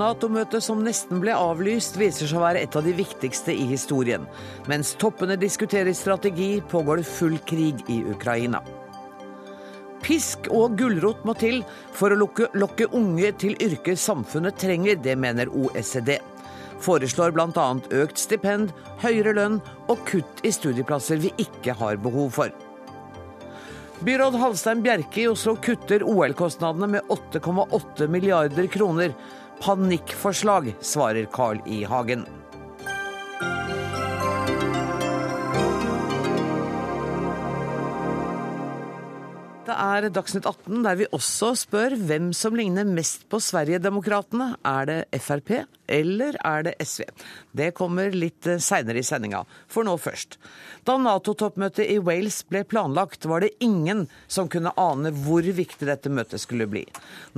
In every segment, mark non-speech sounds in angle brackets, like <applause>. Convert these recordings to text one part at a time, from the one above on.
Nato-møtet som nesten ble avlyst, viser seg å være et av de viktigste i historien. Mens toppene diskuterer strategi, pågår det full krig i Ukraina. Pisk og gulrot må til for å lokke, lokke unge til yrker samfunnet trenger, det mener OECD. Foreslår bl.a. økt stipend, høyere lønn og kutt i studieplasser vi ikke har behov for. Byråd Halstein Bjerke i Oslo kutter OL-kostnadene med 8,8 milliarder kroner. Panikkforslag, svarer Carl I. Hagen. Det er Dagsnytt 18, der vi også spør hvem som ligner mest på Sverigedemokraterna. Er det Frp eller er det SV? Det kommer litt seinere i sendinga, for nå først. Da Nato-toppmøtet i Wales ble planlagt, var det ingen som kunne ane hvor viktig dette møtet skulle bli.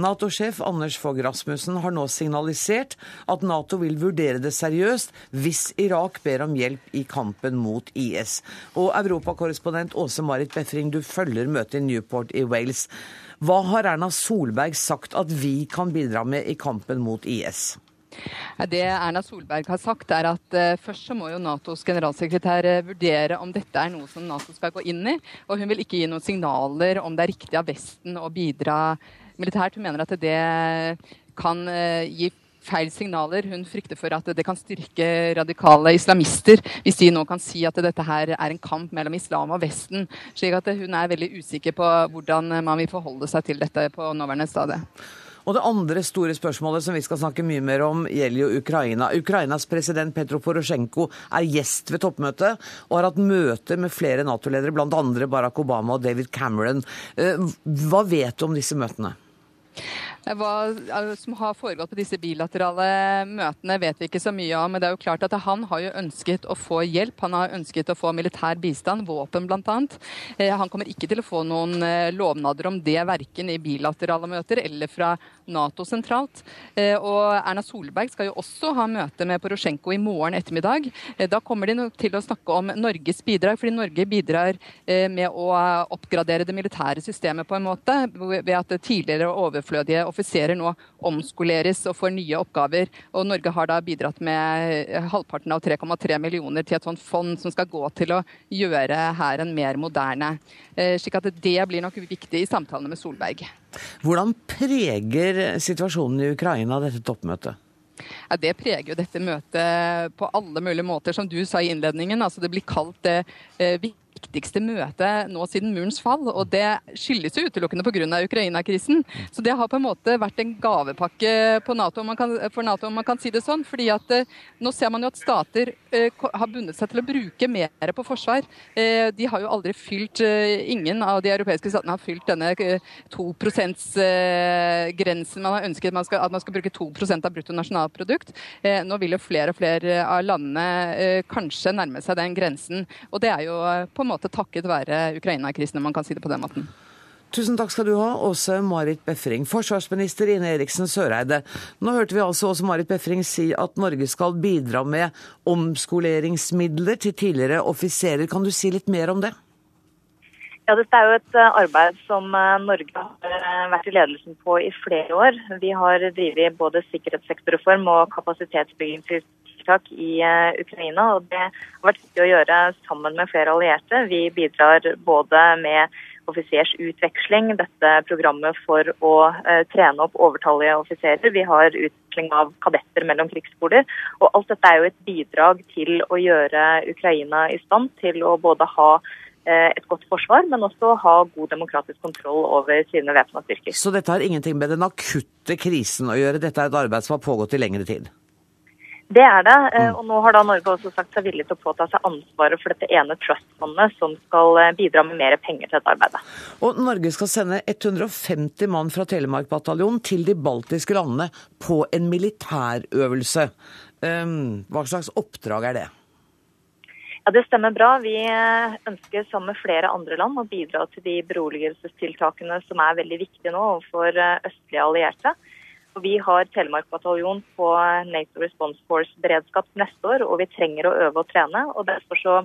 Nato-sjef Anders Fogh Rasmussen har nå signalisert at Nato vil vurdere det seriøst hvis Irak ber om hjelp i kampen mot IS. Og europakorrespondent Åse Marit Befring, du følger møtet i Newport i Wales. Hva har Erna Solberg sagt at vi kan bidra med i kampen mot IS? Det Erna Solberg har sagt, er at uh, først så må jo Natos generalsekretær uh, vurdere om dette er noe som Nato skal gå inn i. Og hun vil ikke gi noen signaler om det er riktig av Vesten å bidra militært. Hun mener at det kan uh, gi feil signaler. Hun frykter for at det kan styrke radikale islamister hvis de nå kan si at dette her er en kamp mellom islam og Vesten. slik at hun er veldig usikker på hvordan man vil forholde seg til dette på nåværende stadie. Og det andre store spørsmålet som vi skal snakke mye mer om, gjelder jo Ukraina. Ukrainas president Petro Porosjenko er gjest ved toppmøtet og har hatt møter med flere Nato-ledere, bl.a. Barack Obama og David Cameron. Eh, hva vet du om disse møtene? Hva som har foregått på disse bilaterale møtene, vet vi ikke så mye om. Men det er jo klart at han har jo ønsket å få hjelp. Han har ønsket å få militær bistand, våpen bl.a. Eh, han kommer ikke til å få noen eh, lovnader om det, verken i bilaterale møter eller fra Nato sentralt. Eh, og Erna Solberg skal jo også ha møte med Porosjenko i morgen ettermiddag. Da kommer de til å snakke om Norges bidrag, fordi Norge bidrar med å oppgradere det militære systemet på en måte, ved at tidligere overflødige offiserer nå omskoleres og får nye oppgaver. Og Norge har da bidratt med eh, halvparten av 3,3 millioner til et sånt fond som skal gå til å gjøre hæren mer moderne. Eh, slik at det blir nok viktig i samtalene med Solberg. Hvordan preger situasjonen i Ukraina dette toppmøtet? Ja, Det preger jo dette møtet på alle mulige måter, som du sa i innledningen. Altså, det blir kalt det eh, viktigste møte nå siden murens fall. Og det skyldes jo utelukkende pga. Ukraina-krisen. Så det har på en måte vært en gavepakke NATO, kan, for Nato, om man kan si det sånn. fordi at eh, nå ser man jo at stater eh, har bundet seg til å bruke mer på forsvar. Eh, de har jo aldri fylt Ingen av de europeiske statene har fylt denne 2 %-grensen man har ønsket man skal, at man skal bruke 2% av bruttonasjonalprodukt. Nå vil jo flere og flere av landene kanskje nærme seg den grensen. Og det er jo på en måte takket være Ukraina-krisen, om man kan si det på den måten. Tusen takk skal du ha, Åse Marit Befring. Forsvarsminister Ine Eriksen Søreide. Nå hørte vi altså Åse Marit Befring si at Norge skal bidra med omskoleringsmidler til tidligere offiserer. Kan du si litt mer om det? Ja, Dette er jo et eh, arbeid som eh, Norge har eh, vært i ledelsen på i flere år. Vi har drevet både sikkerhetssektorreform og kapasitetsbyggingstiltak i Ukraina. og Det har vært viktig å gjøre sammen med flere allierte. Vi bidrar både med offisersutveksling, dette programmet for å trene opp overtallige offiserer. Vi har utvikling av kadetter mellom krigsskoler. Og alt dette er jo et bidrag til å gjøre Ukraina i stand til å både ha Eh, et godt forsvar, men også ha god demokratisk kontroll over sine væpna styrker. Så dette har ingenting med den akutte krisen å gjøre, dette er et arbeid som har pågått i lengre tid? Det er det, eh, mm. og nå har da Norge også sagt seg villig til å påta seg ansvaret for dette ene trustfondet som skal eh, bidra med mer penger til dette arbeidet. Og Norge skal sende 150 mann fra Telemark-bataljonen til de baltiske landene på en militærøvelse. Ehm, hva slags oppdrag er det? Ja, Det stemmer bra. Vi eh, ønsker sammen med flere andre land å bidra til de beroligelsestiltakene som er veldig viktige nå overfor østlige allierte. Vi har Telemark bataljon på NATO Response Force-beredskap neste år, og vi trenger å øve og trene. og Derfor så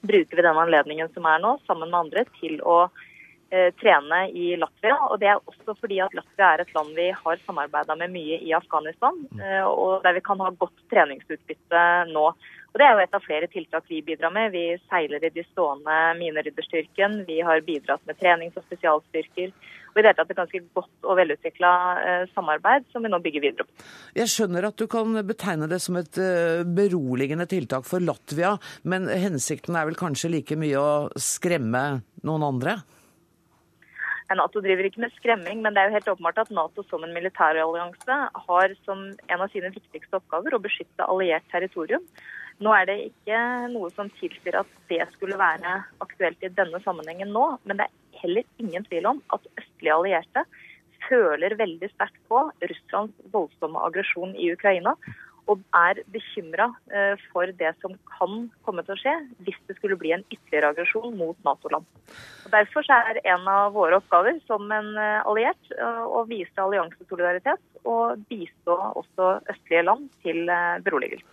bruker vi den anledningen som er nå, sammen med andre, til å eh, trene i Latvia. Og det er også fordi at Latvia er et land vi har samarbeida med mye i Afghanistan, eh, og der vi kan ha godt treningsutbytte nå. Og Det er jo et av flere tiltak vi bidrar med. Vi seiler i de stående minerydderstyrken. Vi har bidratt med trenings- og spesialstyrker. Og i det hele tatt et ganske godt og velutvikla eh, samarbeid som vi nå bygger videre opp. Jeg skjønner at du kan betegne det som et eh, beroligende tiltak for Latvia, men hensikten er vel kanskje like mye å skremme noen andre? Nato driver ikke med skremming, men det er jo helt åpenbart at Nato som en militærallianse har som en av sine viktigste oppgaver å beskytte alliert territorium. Nå er det ikke noe som tilsier at det skulle være aktuelt i denne sammenhengen nå, men det er heller ingen tvil om at østlige allierte føler veldig sterkt på Russlands voldsomme aggresjon i Ukraina og er bekymra eh, for det som kan komme til å skje hvis det skulle bli en ytterligere aggresjon mot Nato-land. Og Derfor er en av våre oppgaver som en eh, alliert eh, å vise alliansesolidaritet og bistå også østlige land til beroligelse.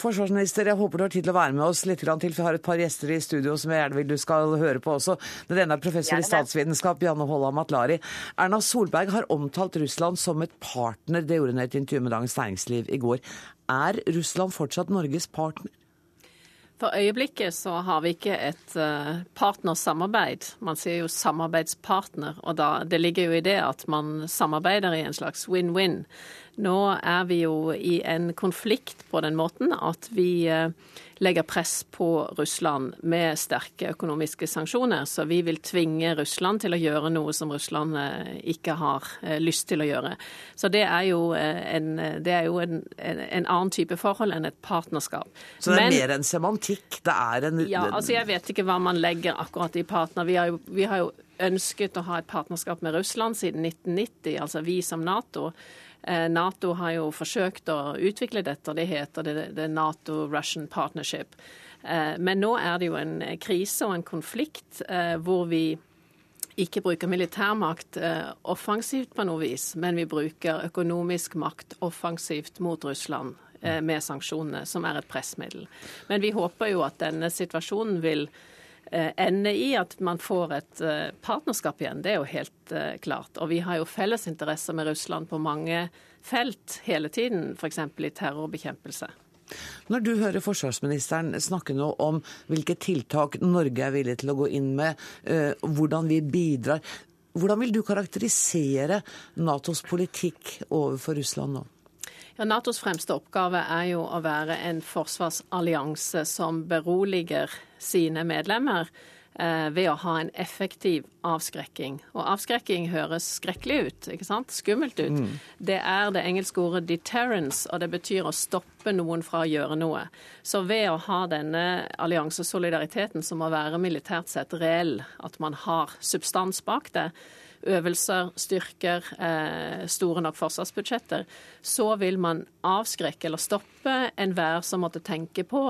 Forsvarsminister, jeg håper du har tid til å være med oss litt til, for vi har et par gjester i studio som jeg gjerne vil du skal høre på også. Den ene er professor i statsvitenskap, Janne Holla Matlari. Erna Solberg har omtalt Russland som et partner. Det gjorde hun i et intervju med Dagens Næringsliv i går. Er Russland fortsatt Norges partner? For øyeblikket så har vi ikke et uh, partnersamarbeid. Man sier jo samarbeidspartner, og da, det ligger jo i det at man samarbeider i en slags win-win. Nå er vi jo i en konflikt på den måten at vi legger press på Russland med sterke økonomiske sanksjoner. Så vi vil tvinge Russland til å gjøre noe som Russland uh, ikke har lyst til å gjøre. Så det er jo en, det er jo en, en, en annen type forhold enn et partnerskap. Så det er Men, mer enn semantikk? Det er en Ja, altså jeg vet ikke hva man legger akkurat i partner. Vi har jo, vi har jo ønsket å ha et partnerskap med Russland siden 1990, altså vi som Nato. Eh, Nato har jo forsøkt å utvikle dette, det heter det, det Nato-Russian Partnership. Eh, men nå er det jo en krise og en konflikt eh, hvor vi ikke bruker militærmakt offensivt på noe vis, men vi bruker økonomisk makt offensivt mot Russland. Med sanksjonene, som er et pressmiddel. Men vi håper jo at denne situasjonen vil ende i at man får et eh, partnerskap igjen. Det er jo helt klart. Og vi har jo felles interesser med Russland på mange felt hele tiden, f.eks. i terrorbekjempelse. Når du hører forsvarsministeren snakke nå om hvilke tiltak Norge er villig til å gå inn med, hvordan vi bidrar, hvordan vil du karakterisere Natos politikk overfor Russland nå? Natos fremste oppgave er jo å være en forsvarsallianse som beroliger sine medlemmer eh, ved å ha en effektiv avskrekking. Og avskrekking høres skrekkelig ut, ikke sant? skummelt ut. Mm. Det er det engelske ordet 'deterrence', og det betyr å stoppe noen fra å gjøre noe. Så ved å ha denne alliansesolidariteten som må være militært sett reell, at man har substans bak det, øvelser, styrker, eh, store nok forsvarsbudsjetter, så vil man avskrekke eller stoppe enhver som måtte tenke på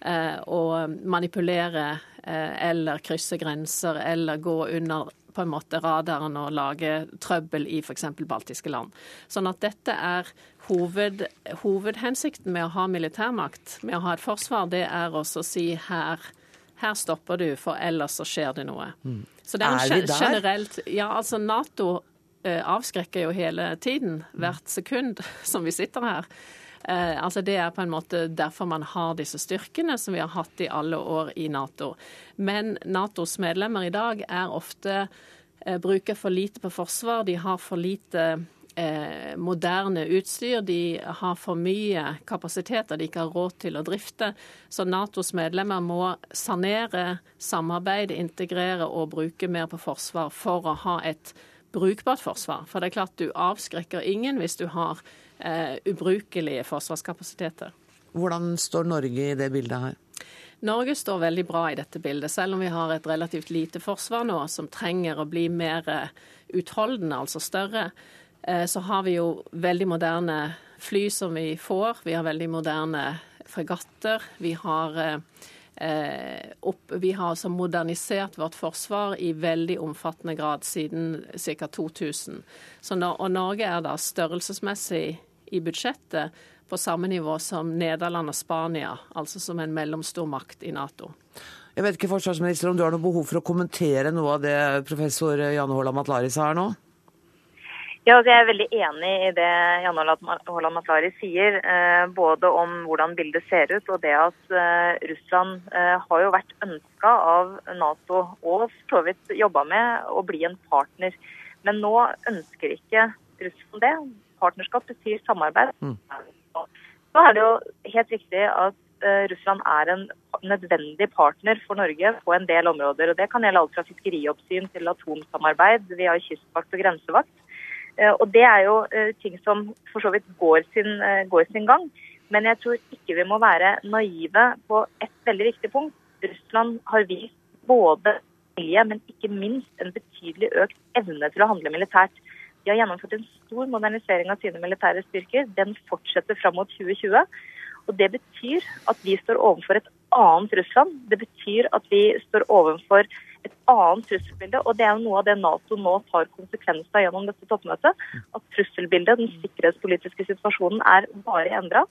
eh, å manipulere eh, eller krysse grenser eller gå under på en måte radaren og lage trøbbel i f.eks. baltiske land. Sånn at dette er hoved, hovedhensikten med å ha militærmakt, med å ha et forsvar, det er også å si her her stopper du, for ellers så skjer det noe. Mm. Så det er, er? Generelt, ja, altså Nato eh, avskrekker jo hele tiden, hvert sekund <laughs> som vi sitter her. Eh, altså Det er på en måte derfor man har disse styrkene som vi har hatt i alle år i Nato. Men Natos medlemmer i dag er ofte eh, bruker for lite på forsvar. De har for lite eh, moderne utstyr. De har for mye kapasiteter de ikke har råd til å drifte. Så Natos medlemmer må sanere, samarbeide, integrere og bruke mer på forsvar for å ha et brukbart forsvar. For det er klart du avskrekker ingen hvis du har eh, ubrukelige forsvarskapasiteter. Hvordan står Norge i det bildet her? Norge står veldig bra i dette bildet, selv om vi har et relativt lite forsvar nå som trenger å bli mer eh, utholdende, altså større. Eh, så har vi jo veldig moderne fly som vi får. Vi har veldig moderne fregatter. Vi har, eh, opp, vi har altså modernisert vårt forsvar i veldig omfattende grad siden ca. 2000. Når, og Norge er da størrelsesmessig i budsjettet på samme nivå som Nederland og Spania, altså som en mellomstor makt i Nato. Jeg vet ikke, forsvarsminister, om du har noe behov for å kommentere noe av det professor Janne Haaland Matlari sa her nå? Ja, altså, Jeg er veldig enig i det Janne Haaland Matlari sier. Eh, både om hvordan bildet ser ut, og det at eh, Russland eh, har jo vært ønska av Nato, og for så vidt jobba med, å bli en partner. Men nå ønsker ikke Russland det. Partnerskap betyr samarbeid. Mm. Så er det jo helt riktig at Russland er en nødvendig partner for Norge på en del områder. og Det kan gjelde alt fra fiskerioppsyn til atomsamarbeid. Vi har kystvakt og grensevakt. Eh, og Det er jo eh, ting som for så vidt går sin, eh, går sin gang. Men jeg tror ikke vi må være naive på et veldig viktig punkt. Russland har vist både vilje, men ikke minst en betydelig økt evne til å handle militært. De har gjennomført en stor modernisering av sine militære styrker. Den fortsetter fram mot 2020. Og Det betyr at vi står overfor et annet Russland. Det betyr at vi står overfor et annet trusselbilde. Og det er jo noe av det Nato nå tar konsekvenser av gjennom dette toppmøtet. At trusselbildet, den sikkerhetspolitiske situasjonen, er bare endra.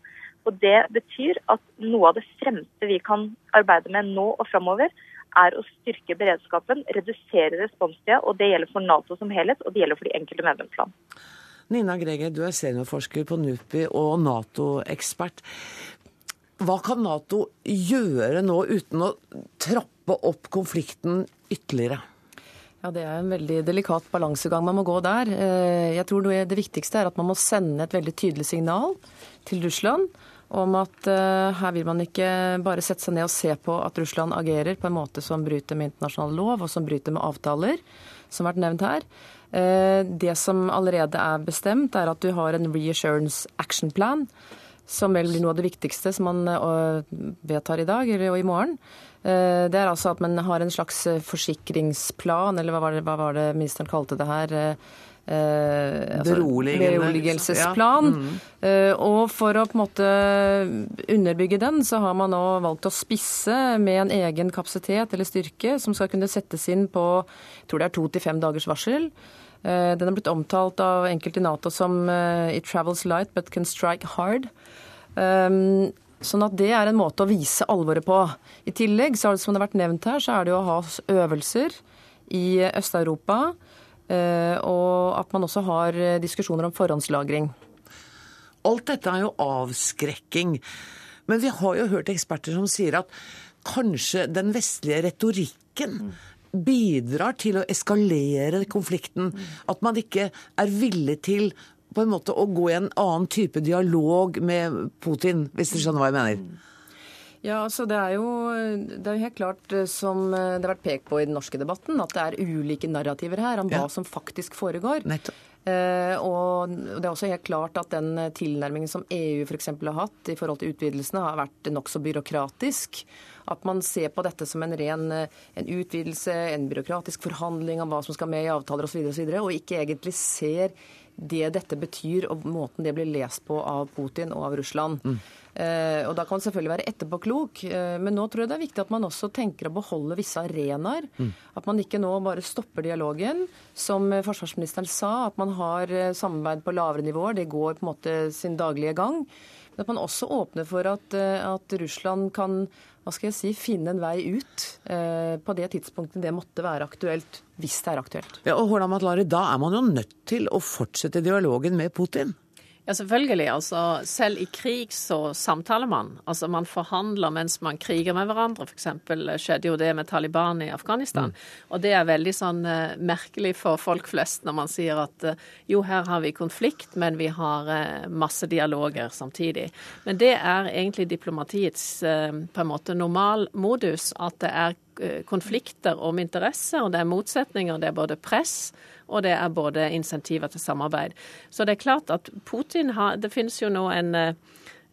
Og det betyr at noe av det fremste vi kan arbeide med nå og framover, er å styrke beredskapen, redusere responstida. Og det gjelder for Nato som helhet, og det gjelder for de enkelte medlemsland. Nina Greger, du er seniorforsker på NUPI og Nato-ekspert. Hva kan Nato gjøre nå uten å trappe opp konflikten ytterligere? Ja, Det er en veldig delikat balansegang man må gå der. Eh, jeg tror det viktigste er at man må sende et veldig tydelig signal til Russland om at uh, her vil man ikke bare sette seg ned og se på at Russland agerer på en måte som bryter med internasjonal lov og som bryter med avtaler, som har vært nevnt her. Uh, det som allerede er bestemt, er at du har en reassurance action plan som vel blir noe av det viktigste som man eh, vedtar i dag eller i morgen. Eh, det er altså at man har en slags eh, forsikringsplan, eller hva var det, hva var det ministeren kalte det her? Eh, altså, Beroligelsesplan. Ja. Mm. Eh, og for å på en måte underbygge den, så har man nå valgt å spisse med en egen kapasitet eller styrke som skal kunne settes inn på jeg tror det er to til fem dagers varsel. Eh, den er blitt omtalt av enkelte i Nato som 'it travels light but can strike hard'. Um, sånn at det er en måte å vise alvoret på. I tillegg, så, som det har vært nevnt her, så er det å ha øvelser i Øst-Europa. Uh, og at man også har diskusjoner om forhåndslagring. Alt dette er jo avskrekking. Men vi har jo hørt eksperter som sier at kanskje den vestlige retorikken mm bidrar til å eskalere konflikten. At man ikke er villig til på en måte å gå i en annen type dialog med Putin, hvis du skjønner hva jeg mener? Ja, altså det er, jo, det er jo helt klart, eh, som eh, det har vært pekt på i den norske debatten, at det er ulike narrativer her om hva ja. som faktisk foregår. Nettopp. Uh, og det er også helt klart at den tilnærmingen som EU f.eks. Har hatt i forhold til utvidelsene, har vært nokså byråkratisk. At man ser på dette som en ren en utvidelse, en byråkratisk forhandling om hva som skal med i avtaler osv., og, så videre, og, og ikke egentlig ser det dette betyr, og måten det blir lest på av Putin og av Russland. Mm. Eh, og Da kan man selvfølgelig være etterpåklok, eh, men nå tror jeg det er viktig at man også tenker å beholde visse arenaer. Mm. At man ikke nå bare stopper dialogen. Som forsvarsministeren sa, at man har eh, samarbeid på lavere nivåer. Det går på en måte sin daglige gang. Men at man også åpner for at, at Russland kan hva skal jeg si, finne en vei ut eh, på det tidspunktet det måtte være aktuelt, hvis det er aktuelt. Ja, og Horda Matlari, Da er man jo nødt til å fortsette dialogen med Putin? Ja, selvfølgelig. Altså, selv i krig så samtaler man. Altså, Man forhandler mens man kriger med hverandre. F.eks. skjedde jo det med Taliban i Afghanistan. Mm. Og det er veldig sånn uh, merkelig for folk flest når man sier at uh, jo, her har vi konflikt, men vi har uh, masse dialoger samtidig. Men det er egentlig diplomatiets på en måte normalmodus. At det er konflikter om interesser, det er motsetninger, det er både press og det er både insentiver til samarbeid. Så det er klart at Putin har Det finnes jo nå en, eh,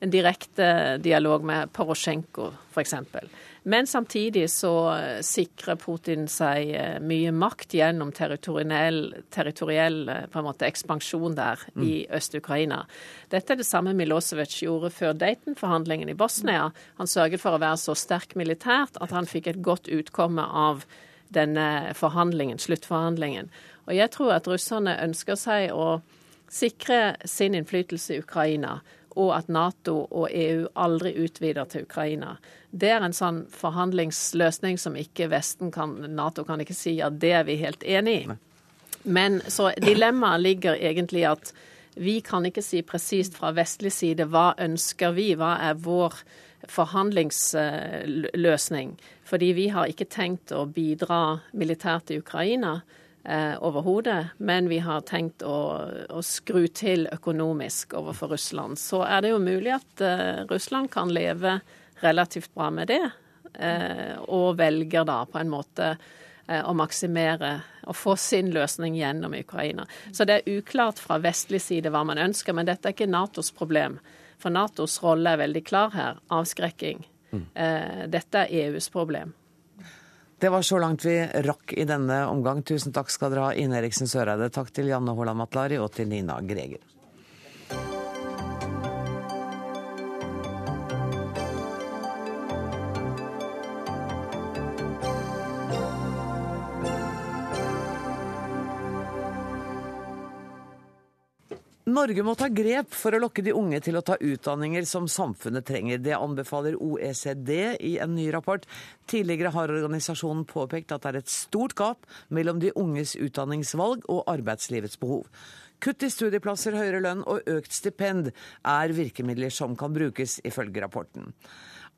en direkte dialog med Porosjenko, f.eks. Men samtidig så eh, sikrer Putin seg eh, mye makt gjennom territoriell, territoriell på en måte, ekspansjon der mm. i Øst-Ukraina. Dette er det samme Milosevic gjorde før Dayton-forhandlingen i Bosnia. Han sørget for å være så sterk militært at han fikk et godt utkomme av denne forhandlingen, sluttforhandlingen. Og jeg tror at russerne ønsker seg å sikre sin innflytelse i Ukraina. Og at Nato og EU aldri utvider til Ukraina. Det er en sånn forhandlingsløsning som ikke Vesten kan Nato kan ikke si at det er vi helt enig i. Men så dilemmaet ligger egentlig at vi kan ikke si presist fra vestlig side hva ønsker vi, hva er vår forhandlingsløsning. Fordi vi har ikke tenkt å bidra militært i Ukraina eh, overhodet, men vi har tenkt å, å, skru til økonomisk overfor Russland. Så er det jo mulig at eh, Russland kan leve relativt bra med det, eh, og velger da på en måte eh, å maksimere og få sin løsning gjennom Ukraina. Så det er uklart fra vestlig side hva man ønsker, men dette er ikke Natos problem. For Natos rolle er veldig klar her. Avskrekking. Mm. Eh, dette er EUs problem. Det var så langt vi rakk i denne omgang. Tusen takk skal dere ha, Ine Eriksen Søreide. Takk til Janne Haaland Matlari og til Nina Greger. Norge må ta grep for å lokke de unge til å ta utdanninger som samfunnet trenger. Det anbefaler OECD i en ny rapport. Tidligere har organisasjonen påpekt at det er et stort gap mellom de unges utdanningsvalg og arbeidslivets behov. Kutt i studieplasser, høyere lønn og økt stipend er virkemidler som kan brukes, ifølge rapporten.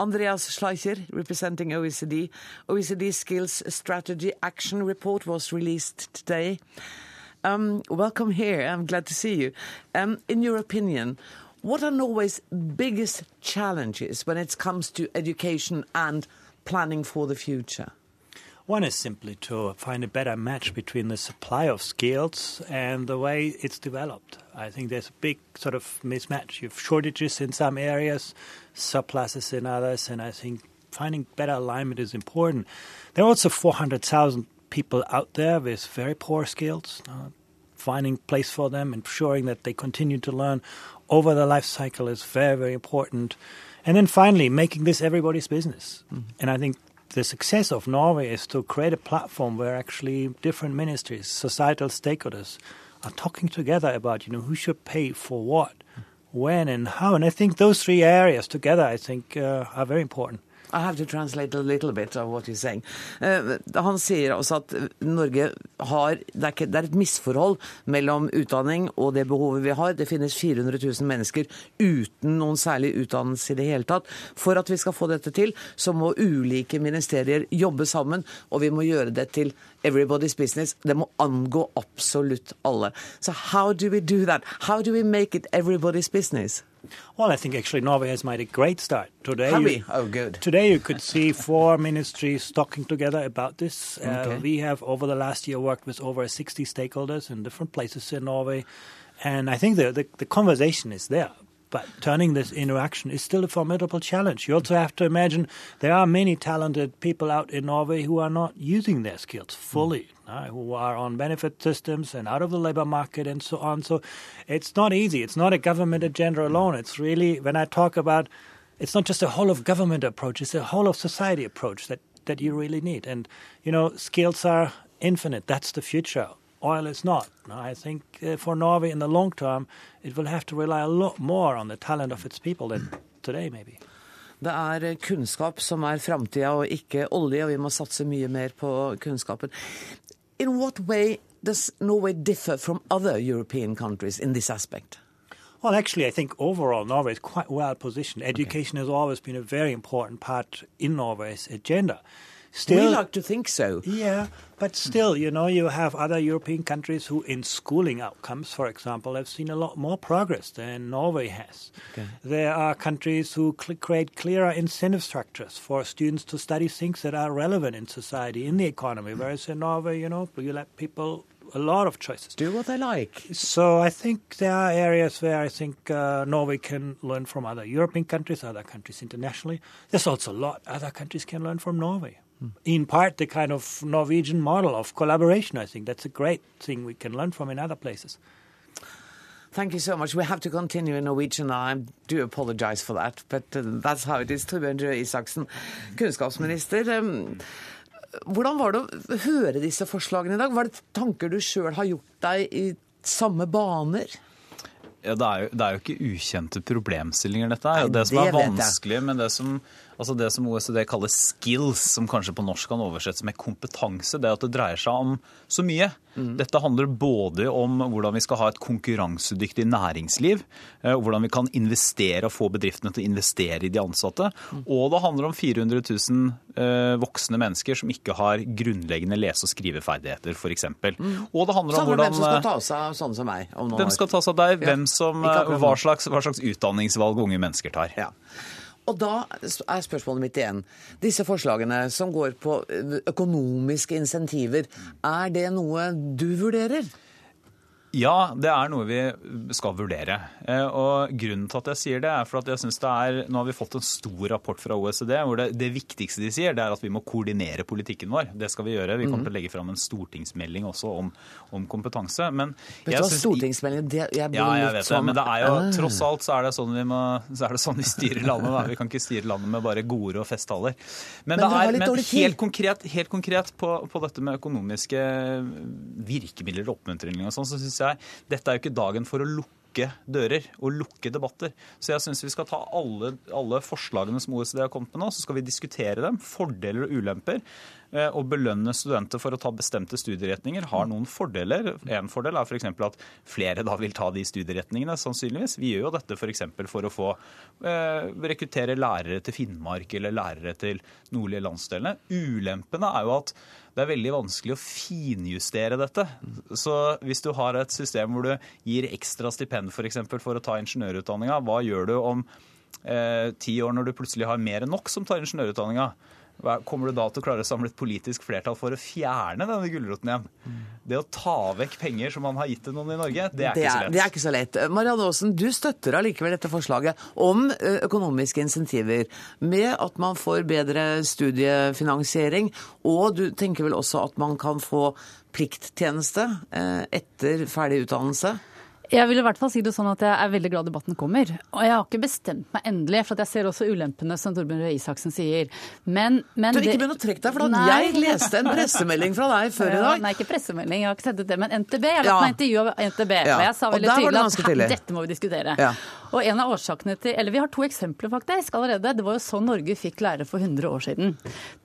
Andreas Schleicher, representing OECD. OECD Skills Strategy Action Report was released today. Um, welcome here. I'm glad to see you. Um, in your opinion, what are Norway's biggest challenges when it comes to education and planning for the future? One is simply to find a better match between the supply of skills and the way it's developed. I think there's a big sort of mismatch. You have shortages in some areas, surpluses in others, and I think finding better alignment is important. There are also 400,000 people out there with very poor skills, uh, finding place for them, ensuring that they continue to learn over the life cycle is very, very important. And then finally, making this everybody's business. Mm-hmm. And I think the success of Norway is to create a platform where actually different ministries, societal stakeholders, are talking together about, you know, who should pay for what, mm-hmm. when, and how. And I think those three areas together, I think, uh, are very important. Uh, han sier også at Norge har det er, ikke, det er, et misforhold mellom utdanning og det behovet vi har. Det finnes 400 000 mennesker uten noen særlig utdannelse i det hele tatt. For at vi skal få dette til, så må ulike ministerier jobbe sammen, og vi må gjøre det til everybody's business. Det må angå absolutt alle. So how do we do that? How do we make it everybody's business? Well, I think actually Norway has made a great start. Today, Have we? Oh, good. Today you could see four <laughs> ministries talking together about this. Uh, okay. Uh, we have over the last year worked with over 60 stakeholders in different places in Norway. And I think the, the, the conversation is there. But turning this into action is still a formidable challenge. You also have to imagine there are many talented people out in Norway who are not using their skills fully, mm. uh, who are on benefit systems and out of the labor market and so on. So it's not easy. It's not a government agenda alone. It's really, when I talk about, it's not just a whole of government approach, it's a whole of society approach that, that you really need. And, you know, skills are infinite. That's the future oil is not. I think uh, for Norway in the long term, it will have to rely a lot more on the talent of its people than today, maybe. Det er eh, kunnskap som er framtida, og ikke olje, og vi må satse mye mer på kunnskapen. In what way does Norway differ from other European countries in this aspect? Well, actually, I think overall Norway is quite well positioned. Education okay. has always been a very important part in Norway's agenda. Still, we like to think so. Yeah, but still, you know, you have other European countries who, in schooling outcomes, for example, have seen a lot more progress than Norway has. Okay. There are countries who cl- create clearer incentive structures for students to study things that are relevant in society, in the economy, whereas in Norway, you know, you let people a lot of choices. Do what they like. So I think there are areas where I think uh, Norway can learn from other European countries, other countries internationally. There's also a lot other countries can learn from Norway in part the kind of Norwegian model of collaboration. I think that's a great thing we can learn from in other places. Thank you so much. We have to continue in Norwegian. I do apologize for that, but uh, that's how it is. Torbjørn Røe Isaksen, kunnskapsminister. Um, hvordan var det å høre disse forslagene i dag? Var det tanker du sjøl har gjort deg i samme baner? Ja, det, er jo, det er jo ikke ukjente problemstillinger, dette her. Det som er vanskelig med det som, altså det som OECD kaller skills, som kanskje på norsk kan oversettes med kompetanse, det er at det dreier seg om så mye. Mm. Dette handler både om hvordan vi skal ha et konkurransedyktig næringsliv, eh, hvordan vi kan investere og få bedriftene til å investere i de ansatte. Mm. Og det handler om 400 000 eh, voksne mennesker som ikke har grunnleggende lese- og skriveferdigheter, f.eks. Mm. Og det handler om hvordan Hvem som skal ta seg av sånne som meg? hvem skal ta seg av deg? Hvem som, eh, hva, slags, hva slags utdanningsvalg unge mennesker tar. Ja. Og da er spørsmålet mitt igjen. Disse forslagene som går på økonomiske insentiver, er det noe du vurderer? Ja, det er noe vi skal vurdere. Eh, og Grunnen til at jeg sier det, er for at jeg synes det er Nå har vi fått en stor rapport fra OECD hvor det, det viktigste de sier, det er at vi må koordinere politikken vår. Det skal vi gjøre. Vi kommer mm. til å legge fram en stortingsmelding også om, om kompetanse. Men Vet du hva, stortingsmelding det, jeg Ja, jeg vet sånn, det. Men det er jo ah. tross alt så er det sånn vi, må, så er det sånn vi styrer landet. Da. Vi kan ikke styre landet med bare gode og festtaler. Men, men, det er, men helt konkret, helt konkret på, på, dette med økonomiske virkemidler og oppmuntringer og sånn, så syns jeg dette er jo ikke dagen for å lukke dører og lukke debatter. Så jeg syns vi skal ta alle, alle, forslagene som OECD har kommet med nå, så skal vi diskutere dem. Fordeler og ulemper. Eh, og belønne studenter for å ta bestemte studieretninger har noen fordeler. En fordel er f.eks. At flere da vil ta de studieretningene, sannsynligvis. Vi gjør jo dette f.eks. For, for å få eh, rekruttere lærere til Finnmark eller lærere til nordlige landsdelene. Ulempene er jo at det er veldig vanskelig å finjustere dette. Så hvis du har et system hvor du gir ekstra stipend f.eks. For, for å ta ingeniørutdanninga, hva gjør du om eh, ti år når du plutselig har mer enn nok som tar ingeniørutdanninga? Kommer du da til å klare å samle et politisk flertall for å fjerne denne gulroten igjen? Det å ta vekk penger som man har gitt til noen i Norge, det er, det er, ikke så lett. Det er ikke så lett. Marianne Aasen, du støtter allikevel dette forslaget om økonomiske insentiver med at man får bedre studiefinansiering, og du tenker vel også at man kan få plikttjeneste etter ferdig utdannelse? Jeg vil i hvert fall si det sånn at jeg er veldig glad debatten kommer. Og jeg har ikke bestemt meg endelig, for jeg ser også ulempene, som Torbjørn Røe Isaksen sier. Men, men du har ikke begynn å trekke deg, for jeg leste en pressemelding fra deg før i dag. Nei, ikke pressemelding, jeg har ikke sett det, men NTB. Jeg latt ja. meg intervjue av NTB. Ja. Og jeg sa veldig tydelig at dette må vi diskutere. Ja. Og en av årsakene til Eller vi har to eksempler, faktisk, allerede. Det var jo sånn Norge fikk lærere for 100 år siden.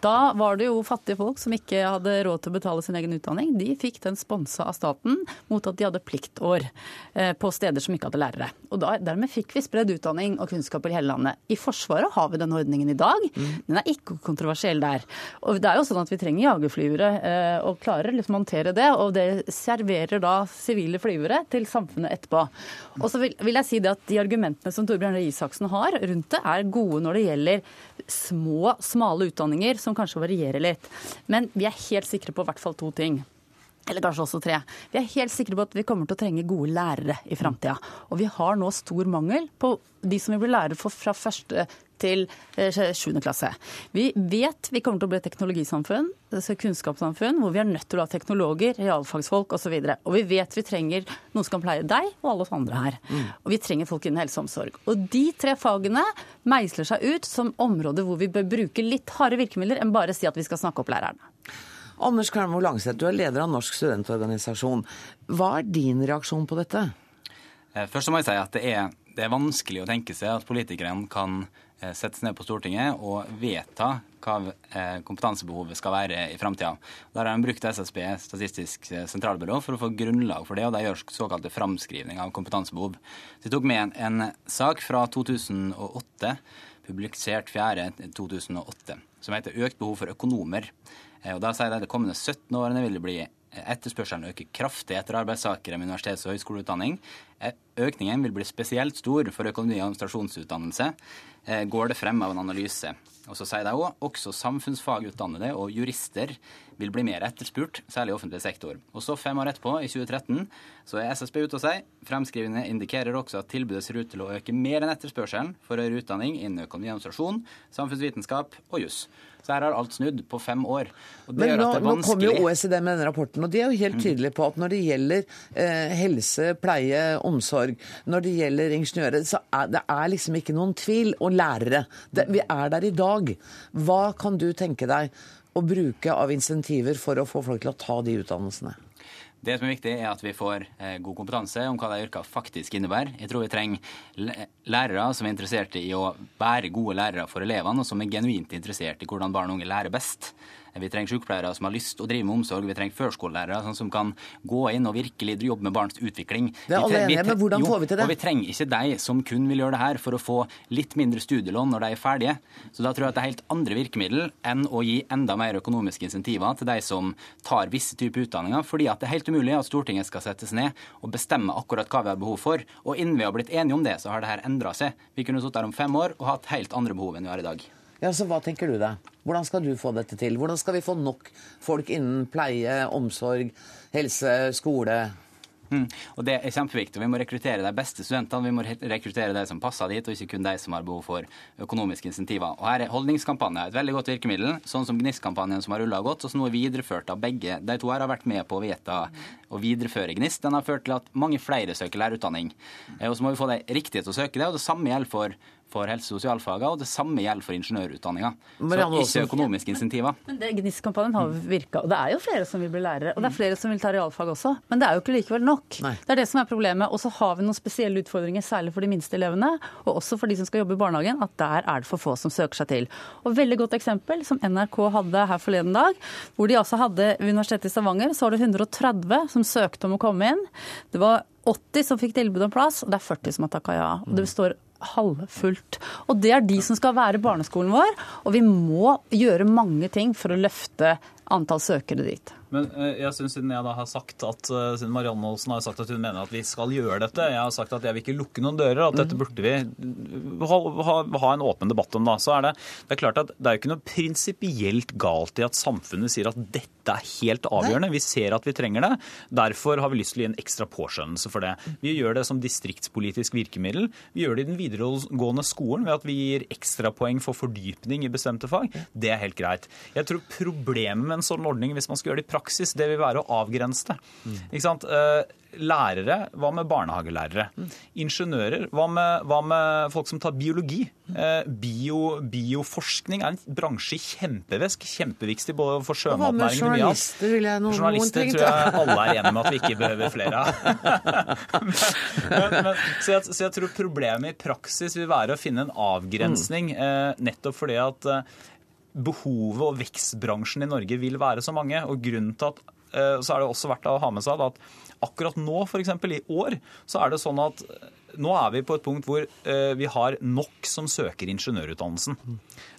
Da var det jo fattige folk som ikke hadde råd til å betale sin egen utdanning. De fikk den sponsa av staten mot at de hadde pliktår. Eh, på steder som ikke hadde lærere. Og da, Dermed fikk vi spredd utdanning og kunnskap i hele landet. I Forsvaret har vi den ordningen i dag. Mm. Den er ikke kontroversiell der. Og det er jo sånn at Vi trenger jagerflyvere eh, og klarer liksom å håndtere det. Og det serverer da sivile flyvere til samfunnet etterpå. Og så vil, vil jeg si det at De argumentene som Torbjørn Røe Isaksen har rundt det, er gode når det gjelder små, smale utdanninger som kanskje varierer litt. Men vi er helt sikre på i hvert fall to ting eller kanskje også tre. Vi er helt sikre på at vi kommer til å trenge gode lærere i framtida. Og vi har nå stor mangel på de som vil bli lærere fra første til eh, sjuende klasse. Vi vet vi kommer til å bli et teknologisamfunn, kunnskapssamfunn, hvor vi er nødt til å ha teknologer, realfagsfolk osv. Og, så og vi vet vi trenger noen som kan pleie deg og alle oss andre her. Mm. Og vi trenger folk innen helse og omsorg. Og de tre fagene meisler seg ut som områder hvor vi bør bruke litt harde virkemidler enn bare si at vi skal snakke opp lærerne. Anders Kvernmo Langseth, du er leder av Norsk studentorganisasjon. Hva er din reaksjon på dette? Eh, først må jeg si at det er, det er vanskelig å tenke seg at politikerne kan sette settes ned på Stortinget og vedta hva eh, kompetansebehovet skal være i framtida. Der har de brukt SSB, Statistisk sentralbyrå, for å få grunnlag for det, og de gjør såkalte framskrivning av kompetansebehov. Jeg tok med en, en sak fra 2008, publisert 4.2008, som heter 'Økt behov for økonomer'. Eh, og da sier de at de kommende 17 årene vil det bli etterspørselen øker kraftig etter arbeidstakere med universitets- og høyskoleutdanning. Eh, økningen vil bli spesielt stor for økonomi- og administrasjonsutdannelse, eh, går det frem av en analyse. Og så sier de òg også samfunnsfagutdannede og jurister vil bli mer etterspurt, særlig i offentlig sektor. Og så fem år etterpå, i 2013, så er SSB ute og sier fremskrivende indikerer også at tilbudet ser ut til å øke mer enn etterspørselen for høyere utdanning innen økonomi og administrasjon, samfunnsvitenskap og juss. Så her har alt snudd på fem år. Men nå, nå kommer jo OECD med denne rapporten, og de er jo helt mm. tydelige på at når det gjelder eh, helse, pleie, omsorg, når det gjelder ingeniører, så er det er liksom ikke noen tvil. Og lærere. Det, vi er der i dag. Hva kan du tenke deg å bruke av insentiver for å få folk til å ta de utdannelsene? Det som er viktig, er at vi får eh, god kompetanse om hva de yrkene faktisk innebærer. Jeg tror vi trenger lærere som er interessert i å være gode lærere for elevene, og som er genuint interessert i hvordan barn og unge lærer best. Vi trenger sykepleiere som har lyst til å drive med omsorg. Vi trenger førskolelærere sånn som kan gå inn og virkelig jobbe med barns utvikling. Det er alle enige, men hvordan får vi til det? Og vi trenger ikke de som kun vil gjøre det her for å få litt mindre studielån når de er ferdige. Så da tror jeg at det er helt andre virkemiddel enn å gi enda mer økonomiske insentiver til de som tar visse typer utdanninger, fordi at det er helt umulig at Stortinget skal settes ned og bestemme akkurat hva vi har behov for. Og innen vi har blitt enige om det, så har det her endra seg. Vi kunne sittet her om fem år og hatt helt andre behov enn vi har i dag. Ja, så Hva tenker du deg? Hvordan skal du få dette til? Hvordan skal vi få nok folk innen pleie, omsorg, helse, skole? Mm. Og Det er kjempeviktig. Vi må rekruttere de beste studentene. Vi må rekruttere de som passer dit, og ikke kun de som har behov for økonomiske insentiver. Og Her er holdningskampanje et veldig godt virkemiddel, sånn som GNIST-kampanjen som har rulla godt, og som nå er videreført av begge. De to her har vært med på å vedta å videreføre GNIST. Den har ført til at mange flere søker lærerutdanning. Eh, og Så må vi få de riktige til å søke det, og det samme gjelder for for helse- og sosialfagene, og det samme gjelder for ingeniørutdanninga. Så ikke økonomiske insentiver. Men det GNIST-kampanjen har virka, og det er jo flere som vil bli lærere. Og det er flere som vil ta realfag også, men det er jo ikke likevel nok. Nei. Det er det som er problemet. Og så har vi noen spesielle utfordringer, særlig for de minste elevene, og også for de som skal jobbe i barnehagen, at der er det for få som søker seg til. Og veldig godt eksempel, som NRK hadde her forleden dag, hvor de altså hadde ved Universitetet i Stavanger, så var det 130 som søkte om å komme inn. Det var 80 som fikk tilbud om plass, og det er 40 som har takka ja. Og det består halvfullt. Og det er de som skal være barneskolen vår, og vi må gjøre mange ting for å løfte antall søkere dit. Men eh, jeg synes siden jeg da har sagt at eh, siden Marianne Olsen har sagt at hun mener at vi skal gjøre dette, jeg har sagt at jeg vil ikke lukke noen dører, at dette mhm. burde vi ha, ha, ha en åpen debatt om, da. Så er det, det er klart at det er jo ikke noe prinsipielt galt i at samfunnet sier at dette er helt avgjørende. Vi ser at vi trenger det. Derfor har vi lyst til å gi en ekstra påskjønnelse for det. Vi gjør det som distriktspolitisk virkemiddel. Vi gjør det i den videregående skolen ved at vi gir ekstrapoeng for fordypning i bestemte fag. Det er helt greit. Jeg tror problemet med en sånn ordning, hvis man skal gjøre det i praksis, det vil være å avgrense det. Mm. Ikke sant? Eh, lærere, hva med barnehagelærere? Mm. Ingeniører, hva med, hva med, folk som tar biologi? Eh, bio, bioforskning er en bransje i kjempevesk, kjempeviktig både for sjømatnæringen og mye annet. Journalister vil jeg noen Journalister tror jeg alle er enige med at vi ikke behøver flere av. <laughs> så, jeg, så, jeg, tror problemet i praksis vil være å finne en avgrensning, mm. eh, nettopp fordi at behovet og vekstbransjen i Norge vil være så mange. og grunnen til at eh, så er det også verdt å ha med seg at akkurat nå, f.eks. i år, så er det sånn at nå er vi på et punkt hvor eh, vi har nok som søker ingeniørutdannelsen.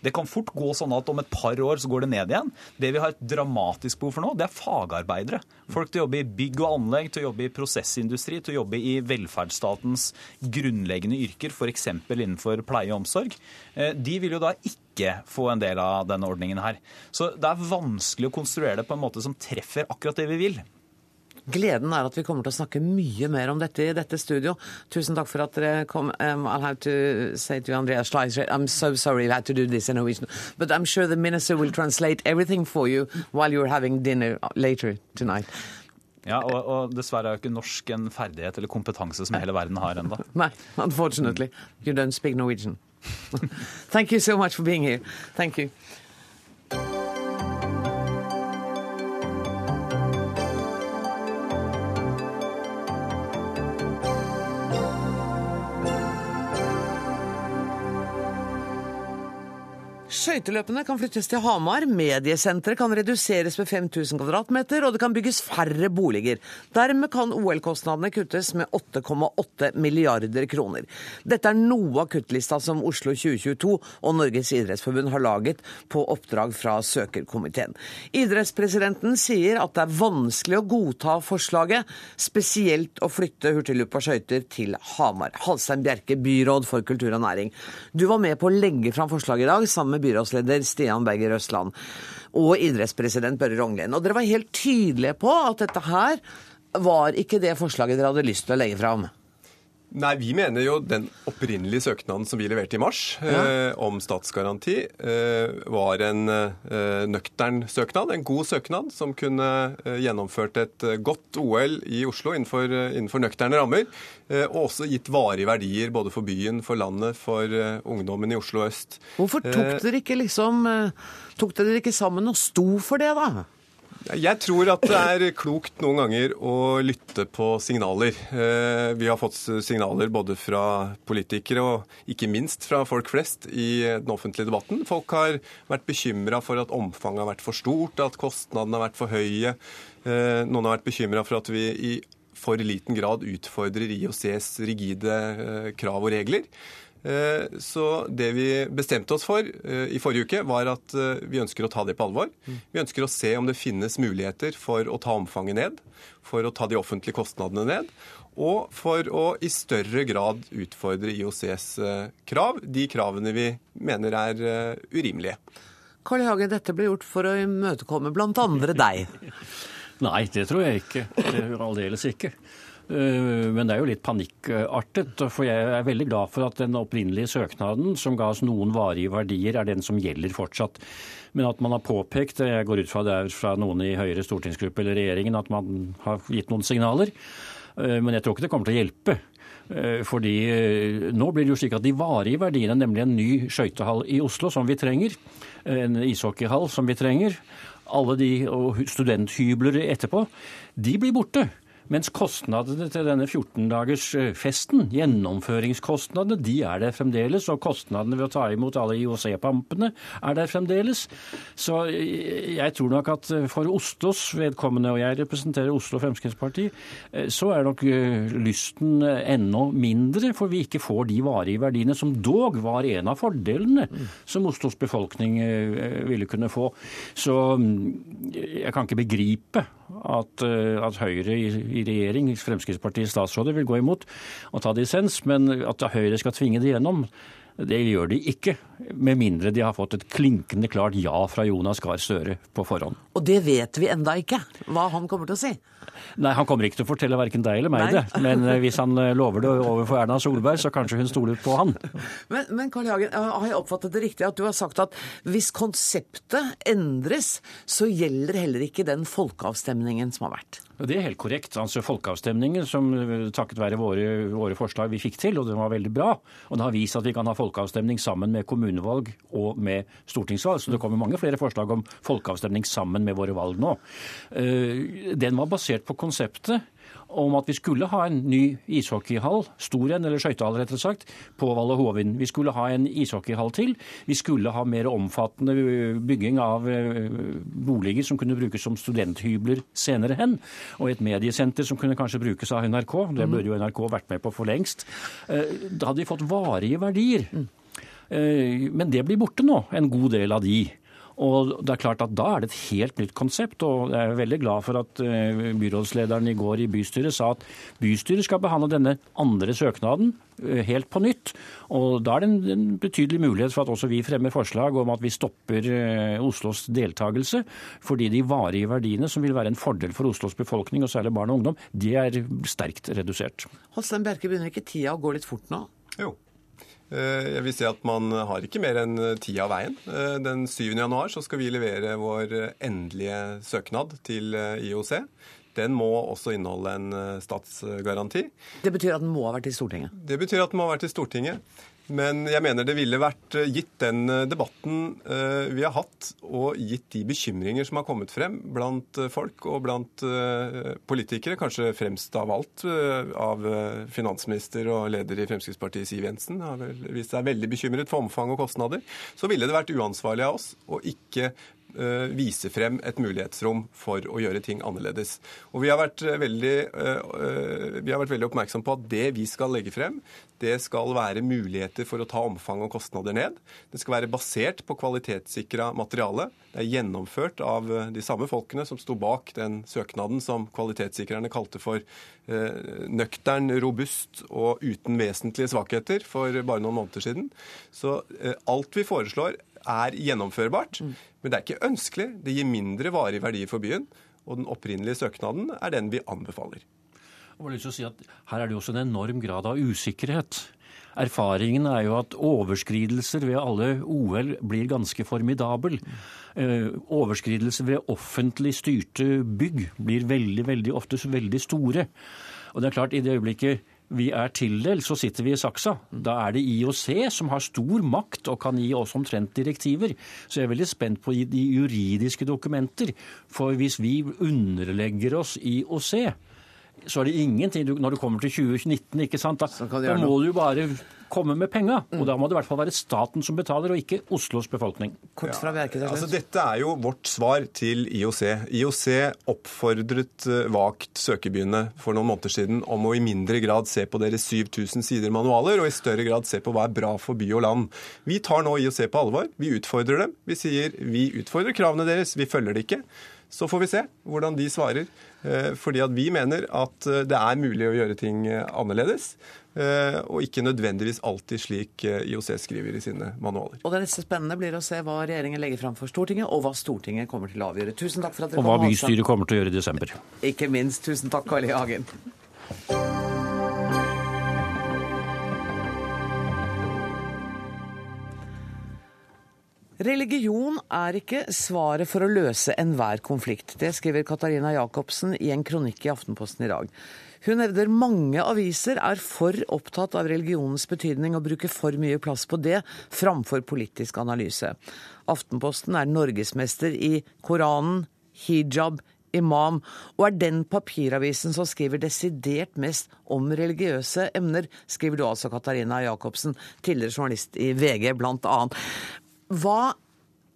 Det kan fort gå sånn at om et par år så går det ned igjen. Det vi har et dramatisk behov for nå, det er fagarbeidere. Folk til å jobbe i bygg og anlegg, til å jobbe i prosessindustri, til å jobbe i velferdsstatens grunnleggende yrker, f.eks. innenfor pleie og omsorg. Eh, de vil jo da ikke få en del av denne ordningen her. Så det er vanskelig å konstruere det på en måte som treffer akkurat det vi vil. Gleden er at vi kommer til å snakke mye mer om dette i dette studio. Tusen takk for at dere kom. Um, I'll have to say to Andrea Schleicher, I'm so sorry you had to do this in Norwegian, but I'm sure the minister will translate everything for you while you're having dinner later tonight. Ja, og, og dessverre er jo ikke norsk en ferdighet eller kompetanse som hele verden har ennå. <laughs> Nei, unfortunately. You don't speak Norwegian. <laughs> Thank you so much for being here. Thank you. Skøyteløpene kan flyttes til Hamar, mediesenteret kan reduseres med 5000 kvadratmeter, og det kan bygges færre boliger. Dermed kan OL-kostnadene kuttes med 8,8 milliarder kroner. Dette er noe av kuttlista som Oslo 2022 og Norges idrettsforbund har laget på oppdrag fra søkerkomiteen. Idrettspresidenten sier at det er vanskelig å godta forslaget, spesielt å flytte hurtigloop og skøyter til Hamar. Halstein Bjerke, byråd for kultur og næring. Du var med på å legge fram forslaget i dag sammen med byrådet byrådsleder Stian Berger Østland og idrettspresident Børre Rognlien. Og dere var helt tydelige på at dette her var ikke det forslaget dere hadde lyst til å legge fram. Nei, Vi mener jo den opprinnelige søknaden som vi leverte i mars ja. eh, om statsgaranti, eh, var en eh, nøktern søknad. En god søknad som kunne eh, gjennomført et eh, godt OL i Oslo innenfor, eh, innenfor nøkterne rammer. og også gitt varige verdier både for byen, for landet, for ungdommen i Oslo øst. Hvorfor tok dere ikke liksom, tok dere ikke sammen og sto for det, da? Jeg tror at det er klokt noen ganger å lytte på signaler. Eh, vi har fått signaler både fra politikere og ikke minst fra folk flest i den offentlige debatten. Folk har vært bekymra for at omfanget har vært for stort, at kostnadene har vært for høye. Eh, noen har vært bekymra for at vi i for liten grad utfordrer IOCs rigide eh, krav og regler. Eh, så det vi bestemte oss for eh, i forrige uke, var at eh, vi ønsker å ta det på alvor. Mm. Vi ønsker å se om det finnes muligheter for å ta omfanget ned, for å ta de offentlige kostnadene ned, og for å i større grad utfordre IOCs krav, de kravene vi mener er urimelige. Karl I. Hagen, dette ble gjort for å imøtekomme bl.a. deg. <laughs> Nei, det tror jeg ikke. Det Aldeles ikke. Eh, men det er jo litt panikkartet. For jeg er veldig glad for at den opprinnelige søknaden, som ga oss noen varige verdier, er den som gjelder fortsatt. Men at man har påpekt, jeg går ut fra det er fra noen i Høyre stortingsgruppe eller regjeringen, at man har gitt noen signaler. Eh, men jeg tror ikke det kommer til å hjelpe. Eh, fordi nå blir det jo slik at de varige verdiene, nemlig en ny skøytehall i Oslo som vi trenger, en ishockeyhall som vi trenger, alle de og studenthybler etterpå, de blir borte. Mens kostnadene til denne 14-dagersfesten, eh, gjennomføringskostnadene, de er der fremdeles. Og kostnadene ved å ta imot alle IOC-pampene er der fremdeles. Så eh, jeg tror nok at eh, for Oslos vedkommende, og jeg representerer Oslo Fremskrittsparti, så er nok lysten enda mindre, for vi ikke får de varige verdiene som dog var en av fordelene som Oslos befolkning ville kunne få. Så mm, jeg kan ikke begripe at, at Høyre i i regjering, Fremskrittspartiets statsråder, vil gå imot og ta dissens. Men at Høyre skal tvinge det gjennom, det gjør de ikke. Med mindre de har fått et klinkende klart ja fra Jonas Gahr Støre på forhånd. Og det vet vi enda ikke, hva han kommer til å si. Nei, Han kommer ikke til å fortelle verken deg eller meg Nei. det. Men eh, hvis han eh, lover det overfor Erna Solberg, så kanskje hun stoler på han. <laughs> Men, men Karl Hagen, har jeg oppfattet det riktig at du har sagt at hvis konseptet endres, så gjelder heller ikke den folkeavstemningen som har vært? Det er helt korrekt. Altså Folkeavstemningen, som eh, takket være våre, våre, forslag vi fikk til, og den var veldig bra. Og det har vist at vi kan ha folkeavstemning sammen med kommunevalg og med stortingsvalg. Så det kommer mange flere forslag om folkeavstemning sammen med våre valg nå. Den var basert på konseptet om at vi skulle ha en ny ishockeyhall, stor en, eller skøytehall rettere sagt, på Valle Hovin. Vi skulle ha en ishockeyhall til. Vi skulle ha mer omfattende bygging av boliger som kunne brukes som studenthybler senere hen. Og et mediesenter som kunne kanskje brukes av NRK. Det mm. burde jo NRK vært med på for lengst. Da hadde vi fått varige verdier. Mm. Men det blir borte nå, en god del av de. Og det er klart at Da er det et helt nytt konsept. og Jeg er veldig glad for at eh, byrådslederen i går i bystyret sa at bystyret skal behandle denne andre søknaden eh, helt på nytt. Og Da er det en betydelig mulighet for at også vi fremmer forslag om at vi stopper eh, Oslos deltakelse. Fordi de varige verdiene som vil være en fordel for Oslos befolkning, og særlig barn og ungdom, de er sterkt redusert. Holstein Bjerke, begynner ikke tida å gå litt fort nå? Jo. Eh, jeg vil si at man har ikke mer enn ti av veien. Eh, den 7. januar så skal vi levere vår endelige søknad til eh, IOC. Den må også inneholde en statsgaranti. Det betyr at den må ha vært i Stortinget? Det betyr at den må ha vært i Stortinget. Men jeg mener det ville vært eh, gitt den eh, debatten eh, vi har hatt, og gitt de bekymringer som har kommet frem blant folk og blant politikere, kanskje fremst av alt av finansminister og leder i Fremskrittspartiet Siv Jensen, har vel vist seg veldig bekymret for omfang og kostnader, så ville det vært uansvarlig av oss å ikke vise frem et mulighetsrom for å gjøre ting annerledes. Og vi har vært eh, veldig, eh, vi har vært veldig oppmerksom på at det vi skal legge frem, det skal være muligheter for å ta omfang og kostnader ned. Det skal være basert på kvalitetssikra materiale. Det er gjennomført av de samme folkene som sto bak den søknaden som kvalitetssikrerne kalte for nøktern, robust og uten vesentlige svakheter for bare noen måneder siden. Så alt vi foreslår er gjennomførbart. Mm. Men det er ikke ønskelig. Det gir mindre varig verdi for byen. Og den opprinnelige søknaden er den vi anbefaler. Jeg har lyst til å si at Her er det jo også en enorm grad av usikkerhet. Erfaringen er jo at overskridelser ved alle OL blir ganske formidabel. Eh, overskridelser ved offentlig styrte bygg blir veldig, veldig ofte veldig store. Og det er klart, i det øyeblikket vi er tildelt, så sitter vi i saksa. Da er det IOC som har stor makt og kan gi oss omtrent direktiver. Så jeg er veldig spent på de juridiske dokumenter. For hvis vi underlegger oss IOC, så er det ingenting Når det kommer til 2019, ikke sant? da, da må du bare komme med penga. Og da må det i hvert fall være staten som betaler, og ikke Oslos befolkning. Kort fra ja. altså, dette er jo vårt svar til IOC. IOC oppfordret eh, vagt søkebyene for noen måneder siden om å i mindre grad se på deres 7000 sider manualer, og i større grad se på hva er bra for by og land. Vi tar nå IOC på alvor. Vi utfordrer dem. Vi sier vi utfordrer kravene deres, vi følger det ikke. Så får vi se hvordan de svarer. Eh, fordi at vi mener at eh, det er mulig å gjøre ting annerledes. Eh, og ikke nødvendigvis alltid slik eh, IOC skriver i sine manualer. Og Det neste spennende blir å se hva regjeringen legger fram for Stortinget, og hva Stortinget kommer til å avgjøre. Tusen takk for at dere kom. Og hva bystyret kommer til å gjøre i desember. Ikke minst. Tusen takk, Carl I. Hagen. Religion er ikke svaret for å løse enhver konflikt. Det skriver Katarina Jacobsen i en kronikk i Aftenposten i dag. Hun hevder mange aviser er for opptatt av religionens betydning og bruker for mye plass på det framfor politisk analyse. Aftenposten er norgesmester i Koranen, hijab, imam, og er den papiravisen som skriver desidert mest om religiøse emner, skriver du altså, Katarina Jacobsen, tidligere journalist i VG blant annet. Hva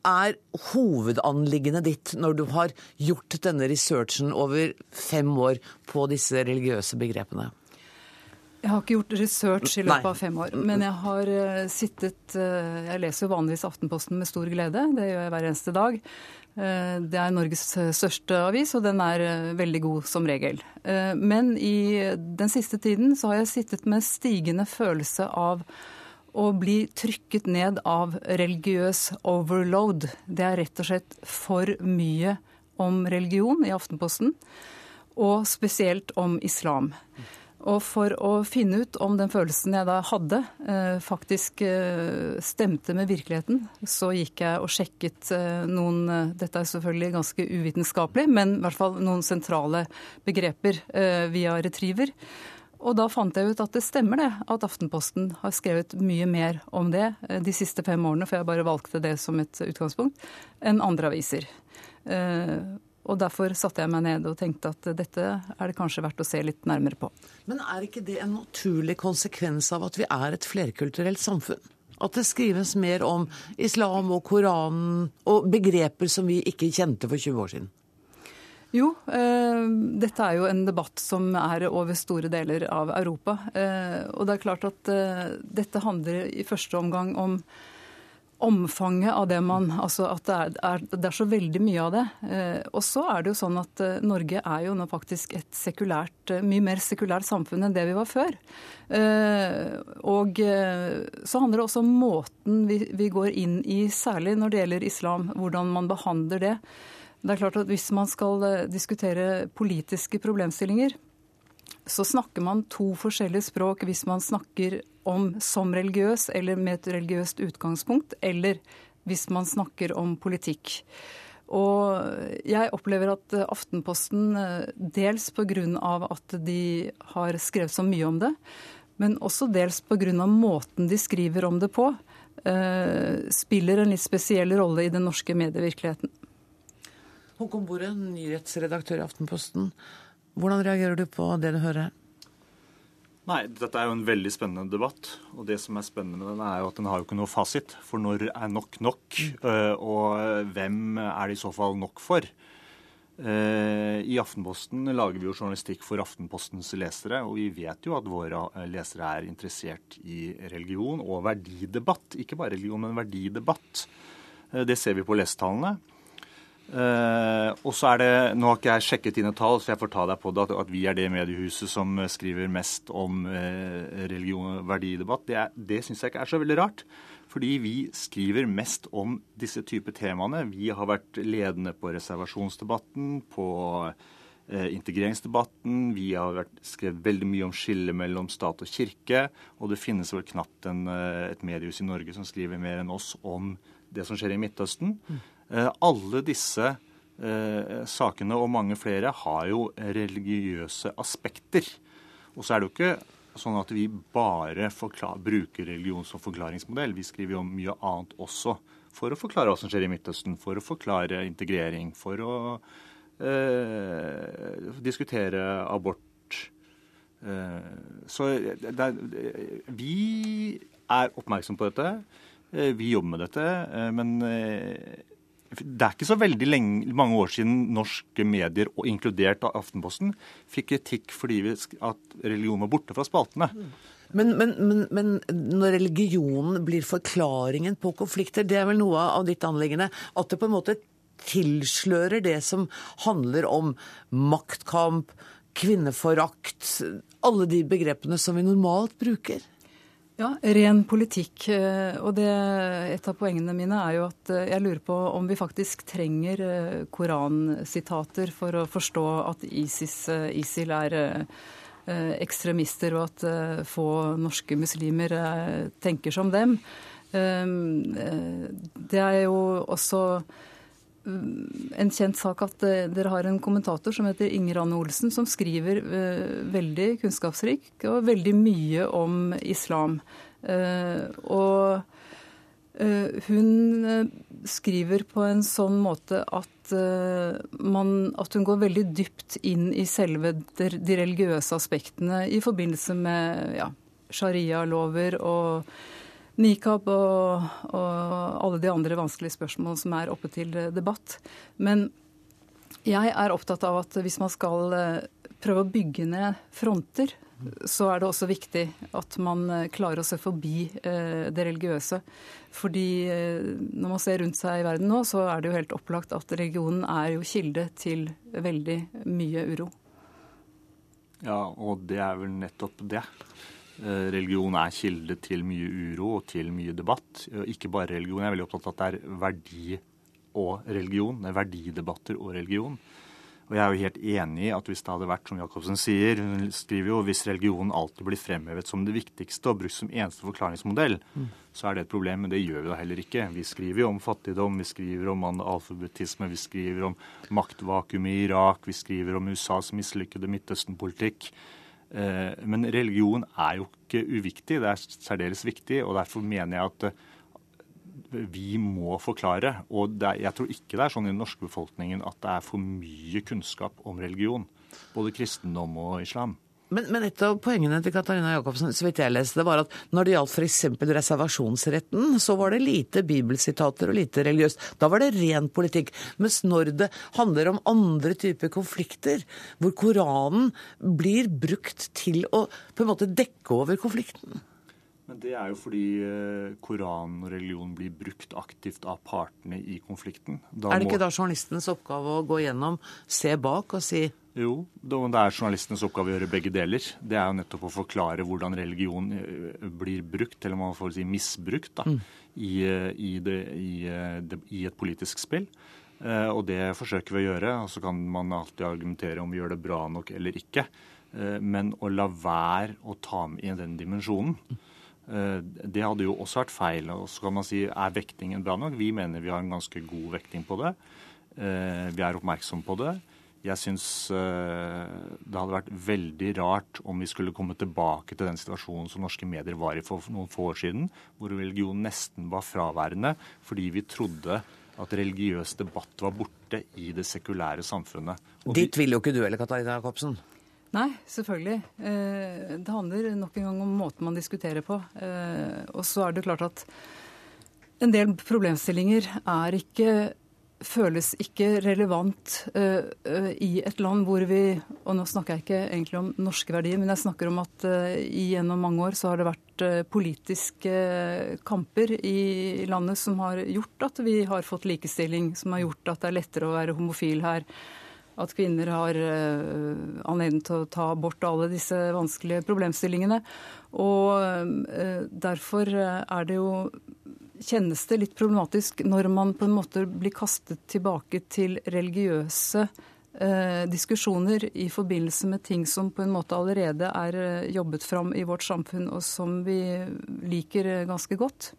er hovedanliggendet ditt når du har gjort denne researchen over fem år på disse religiøse begrepene? Jeg har ikke gjort research i løpet av fem år, men jeg har uh, sittet uh, Jeg leser jo vanligvis Aftenposten med stor glede, det gjør jeg hver eneste dag. Uh, det er Norges største avis, og den er veldig god som regel. Men i den siste tiden så har jeg sittet med stigende følelse av å bli trykket ned av religiøs overload. Det er rett og slett for mye om religion i Aftenposten, og spesielt om islam. Og for å finne ut om den følelsen jeg da hadde, eh, faktisk eh, stemte med virkeligheten, så gikk jeg og sjekket eh, noen Dette er selvfølgelig ganske uvitenskapelig, men i hvert fall noen sentrale begreper via retriever. Og da fant jeg ut at det stemmer det, at Aftenposten har skrevet mye mer om det eh, de siste fem årene, for jeg bare valgte det som et utgangspunkt, enn andre aviser. Eh, og derfor satte jeg meg ned og tenkte at dette er det kanskje verdt å se litt nærmere på. Men er ikke det en naturlig konsekvens av at vi er et flerkulturelt samfunn? At det skrives mer om islam og Koranen og begreper som vi ikke kjente for 20 år siden? Jo, eh, dette er jo en debatt som er over store deler av Europa. Eh, og det er klart at eh, dette handler i første omgang om omfanget av det man Altså at det er, er, det er så veldig mye av det. Eh, og så er det jo sånn at eh, Norge er jo nå faktisk et sekulært, eh, mye mer sekulært samfunn enn det vi var før. og så handler det også om måten vi, vi går inn i, særlig når det gjelder islam, hvordan man behandler det. Det er klart at Hvis man skal eh, diskutere politiske problemstillinger, så snakker man to forskjellige språk hvis man snakker om som religiøs eller med et religiøst utgangspunkt, eller hvis man snakker om politikk. Og jeg opplever at Aftenposten, eh, dels pga. at de har skrevet så mye om det, men også dels pga. måten de skriver om det på, eh, spiller en litt spesiell rolle i den norske medievirkeligheten. Håkon Bore, nyhetsredaktør i Aftenposten. Hvordan reagerer du på det du hører? Nei, Dette er jo en veldig spennende debatt. Og det som er spennende med den, er jo at den har jo ikke noe fasit. For når er nok nok? Mm. Eh, og hvem er det i så fall nok for? Eh, I Aftenposten lager vi jo journalistikk for Aftenpostens lesere, og vi vet jo at våre lesere er interessert i religion og verdidebatt. Ikke bare religion, men verdidebatt. Eh, det ser vi på lesetallene. Uh, og så er det, Nå har ikke jeg sjekket dine tall, så jeg får ta deg på det, at, at vi er det mediehuset som skriver mest om uh, religion og verdidebatt. Det, er, det syns jeg ikke er så veldig rart. Fordi vi skriver mest om disse typer temaene. Vi har vært ledende på reservasjonsdebatten, på uh, integreringsdebatten. Vi har vært, skrevet veldig mye om skillet mellom stat og kirke. Og det finnes vel knapt en, et mediehus i Norge som skriver mer enn oss om det som skjer i Midtøsten. Mm. Eh, alle disse eh, sakene og mange flere har jo religiøse aspekter. Og så er det jo ikke sånn at vi bare bruker religion som forklaringsmodell. Vi skriver jo om mye annet også for å forklare hva som skjer i Midtøsten, for å forklare integrering, for å eh, diskutere abort. Eh, så det, vi er oppmerksom på dette. Eh, vi jobber med dette. Eh, men eh, det er ikke så veldig lenge, mange år siden norske medier, inkludert Aftenposten, fikk kritikk fordi at religion var borte fra spaltene. Men, men, men, men, når religionen blir forklaringen på konflikter, det er vel noe av ditt anliggende? At det på en måte tilslører det som handler om maktkamp, kvinneforakt, alle de begrepene som vi normalt bruker? Ja, ren politikk. Eh, og det, et av poengene mine er jo at eh, jeg lurer på om vi faktisk trenger eh, koransitater for å forstå at ISIS, ISIL er ekstremister, og at få norske muslimer tenker som dem. Det er jo også en kjent sak at eh, dere har en kommentator som heter Inger Anne Olsen, som skriver uh, veldig kunnskapsrik og veldig mye om islam. Og hun skriver på en sånn måte at, man, at, hun går veldig dypt inn i selve de religiøse aspektene i forbindelse med ja, sharia-lover og nikab og, og, alle de andre vanskelige spørsmål som er oppe til debatt. Men jeg er opptatt av at hvis man skal eh, prøve å bygge ned fronter, så er det også viktig at man eh, klarer å se forbi eh, det religiøse. Fordi når man ser rundt seg i verden nå, så er det jo helt opplagt at religionen er jo kilde til veldig mye uro. Ja, og det er vel nettopp det. Eh, religion er kilde til mye uro og til mye debatt. Ikke bare religion. Jeg er veldig opptatt av at det er verdi og religion. Det er verdidebatter og religion. Og jeg er jo helt enig i at hvis det hadde vært som Jacobsen sier, hun skriver jo hvis religionen alltid blir fremhevet som det viktigste og brukt som eneste forklaringsmodell, mm. så er det et problem. Men det gjør vi da heller ikke. Vi skriver jo om fattigdom, vi skriver om analfabetisme, vi skriver om maktvakuum i Irak, vi skriver om USAs mislykkede Midtøsten-politikk. Eh, men religion er jo ikke uviktig, det er særdeles viktig. og Derfor mener jeg at eh, vi må forklare. Og er, jeg tror ikke det er sånn i den norske befolkningen at det er for mye kunnskap om religion. Både kristendom og islam. Men, men, et av poengene til Katarina Jacobsen så vidt jeg leste, var at når det gjaldt f.eks. reservasjonsretten, så var det lite bibelsitater og lite religiøst. Da var det ren politikk. Mens når det handler om andre typer konflikter, hvor Koranen blir brukt til å på en måte dekke over konflikten men Det er jo fordi eh, Koranen og religion blir brukt aktivt av partene i konflikten. Da er det ikke da journalistens oppgave å gå gjennom, se bak og si jo, det er journalistenes oppgave å gjøre begge deler. Det er jo nettopp å forklare hvordan religion eh, blir brukt, eller man får si misbrukt, da, mm. i, eh, i, det, i, det, i, et politisk spill. Og det forsøker vi å gjøre. og Så kan man alltid argumentere om vi gjør det bra nok eller ikke. Men å la være å ta med i den dimensjonen Eh, det hadde jo også vært feil. Og så kan man si er vektingen bra nok? Vi mener vi har en ganske god vekting på det. Eh, vi er oppmerksom på det. Jeg syns eh, det hadde vært veldig rart om vi skulle komme tilbake til den situasjonen som norske medier var i for noen få år siden, hvor religion nesten var fraværende fordi vi trodde at religiøs debatt var borte i det sekulære samfunnet. Og Dit vil jo ikke du heller, Katarina Jacobsen? Nei, selvfølgelig. Eh, det handler nok en gang om måten man diskuterer på. Eh, og så er det klart at en del problemstillinger er ikke føles ikke relevant uh, uh, i et land hvor vi Og nå snakker jeg ikke egentlig om norske verdier, men jeg snakker om at uh, gjennom mange år så har det vært politiske kamper i landet som har gjort at vi har fått likestilling, som har gjort at det er lettere å være homofil her at kvinner har anledning til å ta bort alle disse vanskelige problemstillingene. Og derfor er det jo Kjennes det litt problematisk når man på en måte blir kastet tilbake til religiøse eh, diskusjoner i forbindelse med ting som på en måte allerede er jobbet fram i vårt samfunn, og som vi liker ganske godt?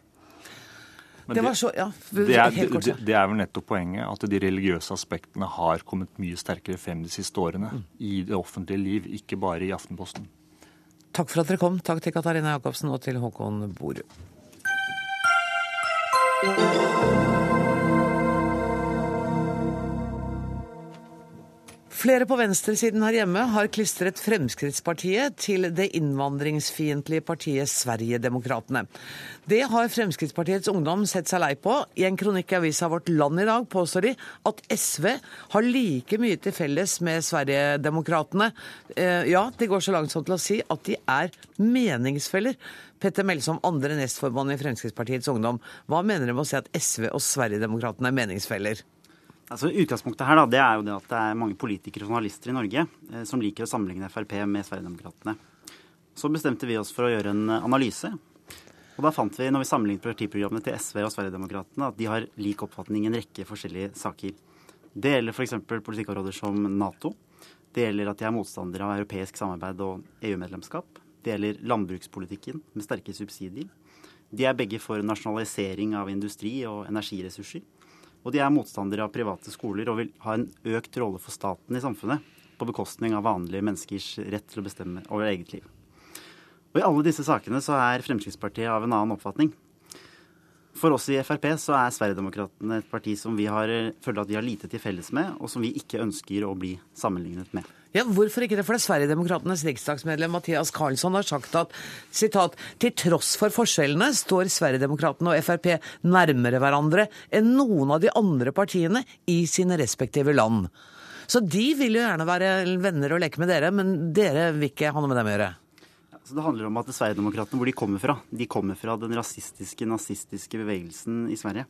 Det, det, så, ja, det, er, det, det, er, vel nettopp poenget, at de religiøse aspektene har kommet mye sterkere frem de siste årene mm. i det offentlige liv, ikke bare i Aftenposten. Takk for at dere kom. Takk til Katarina Jacobsen og til Håkon Borud. Flere på venstresiden her hjemme har klistret Fremskrittspartiet til det innvandringsfiendtlige partiet Sverigedemokraterna. Det har Fremskrittspartiets ungdom sett seg lei på. I en kronikk i avisa Vårt Land i dag påstår de at SV har like mye til felles med Sverigedemokraterna. Eh, ja, de går så langt som til å si at de er meningsfeller. Petter Melsom, andre nestformann i Fremskrittspartiets Ungdom. Hva mener dere med å si at SV og Sverigedemokraterna er meningsfeller? Altså, utgangspunktet her da, det er jo det at det er mange politikere og journalister i Norge eh, som liker å sammenligne Frp med Sverigedemokraterna. Så bestemte vi oss for å gjøre en analyse. Og da fant vi, når vi sammenlignet partiprogrammene til SV og Sverigedemokraterna, at de har lik oppfatning i en rekke forskjellige saker. Det gjelder f.eks. politikkområder som Nato. Det gjelder at de er motstandere av europeisk samarbeid og EU-medlemskap. Det gjelder landbrukspolitikken med sterke subsidier. De er begge for nasjonalisering av industri og energiressurser. Og de er motstandere av private skoler og vil ha en økt rolle for staten i samfunnet på bekostning av vanlige menneskers rett til å bestemme over eget liv. Og I alle disse sakene så er Fremskrittspartiet av en annen oppfatning. For oss i Frp så er Sverigedemokraterna et parti som vi har, føler at vi har lite til felles med, og som vi ikke ønsker å bli sammenlignet med. Ja, Hvorfor ikke det? For det Sverigedemokraternes riksdagsmedlem Mathias Karlsson har sagt at sitat, til tross for forskjellene står Sverigedemokraterna og Frp nærmere hverandre enn noen av de andre partiene i sine respektive land. Så de vil jo gjerne være venner og leke med dere, men dere vil ikke ha noe med dem å gjøre. Så Det handler om at Sverigedemokraterna, hvor de kommer fra, de kommer fra den rasistiske, nazistiske bevegelsen i Sverige.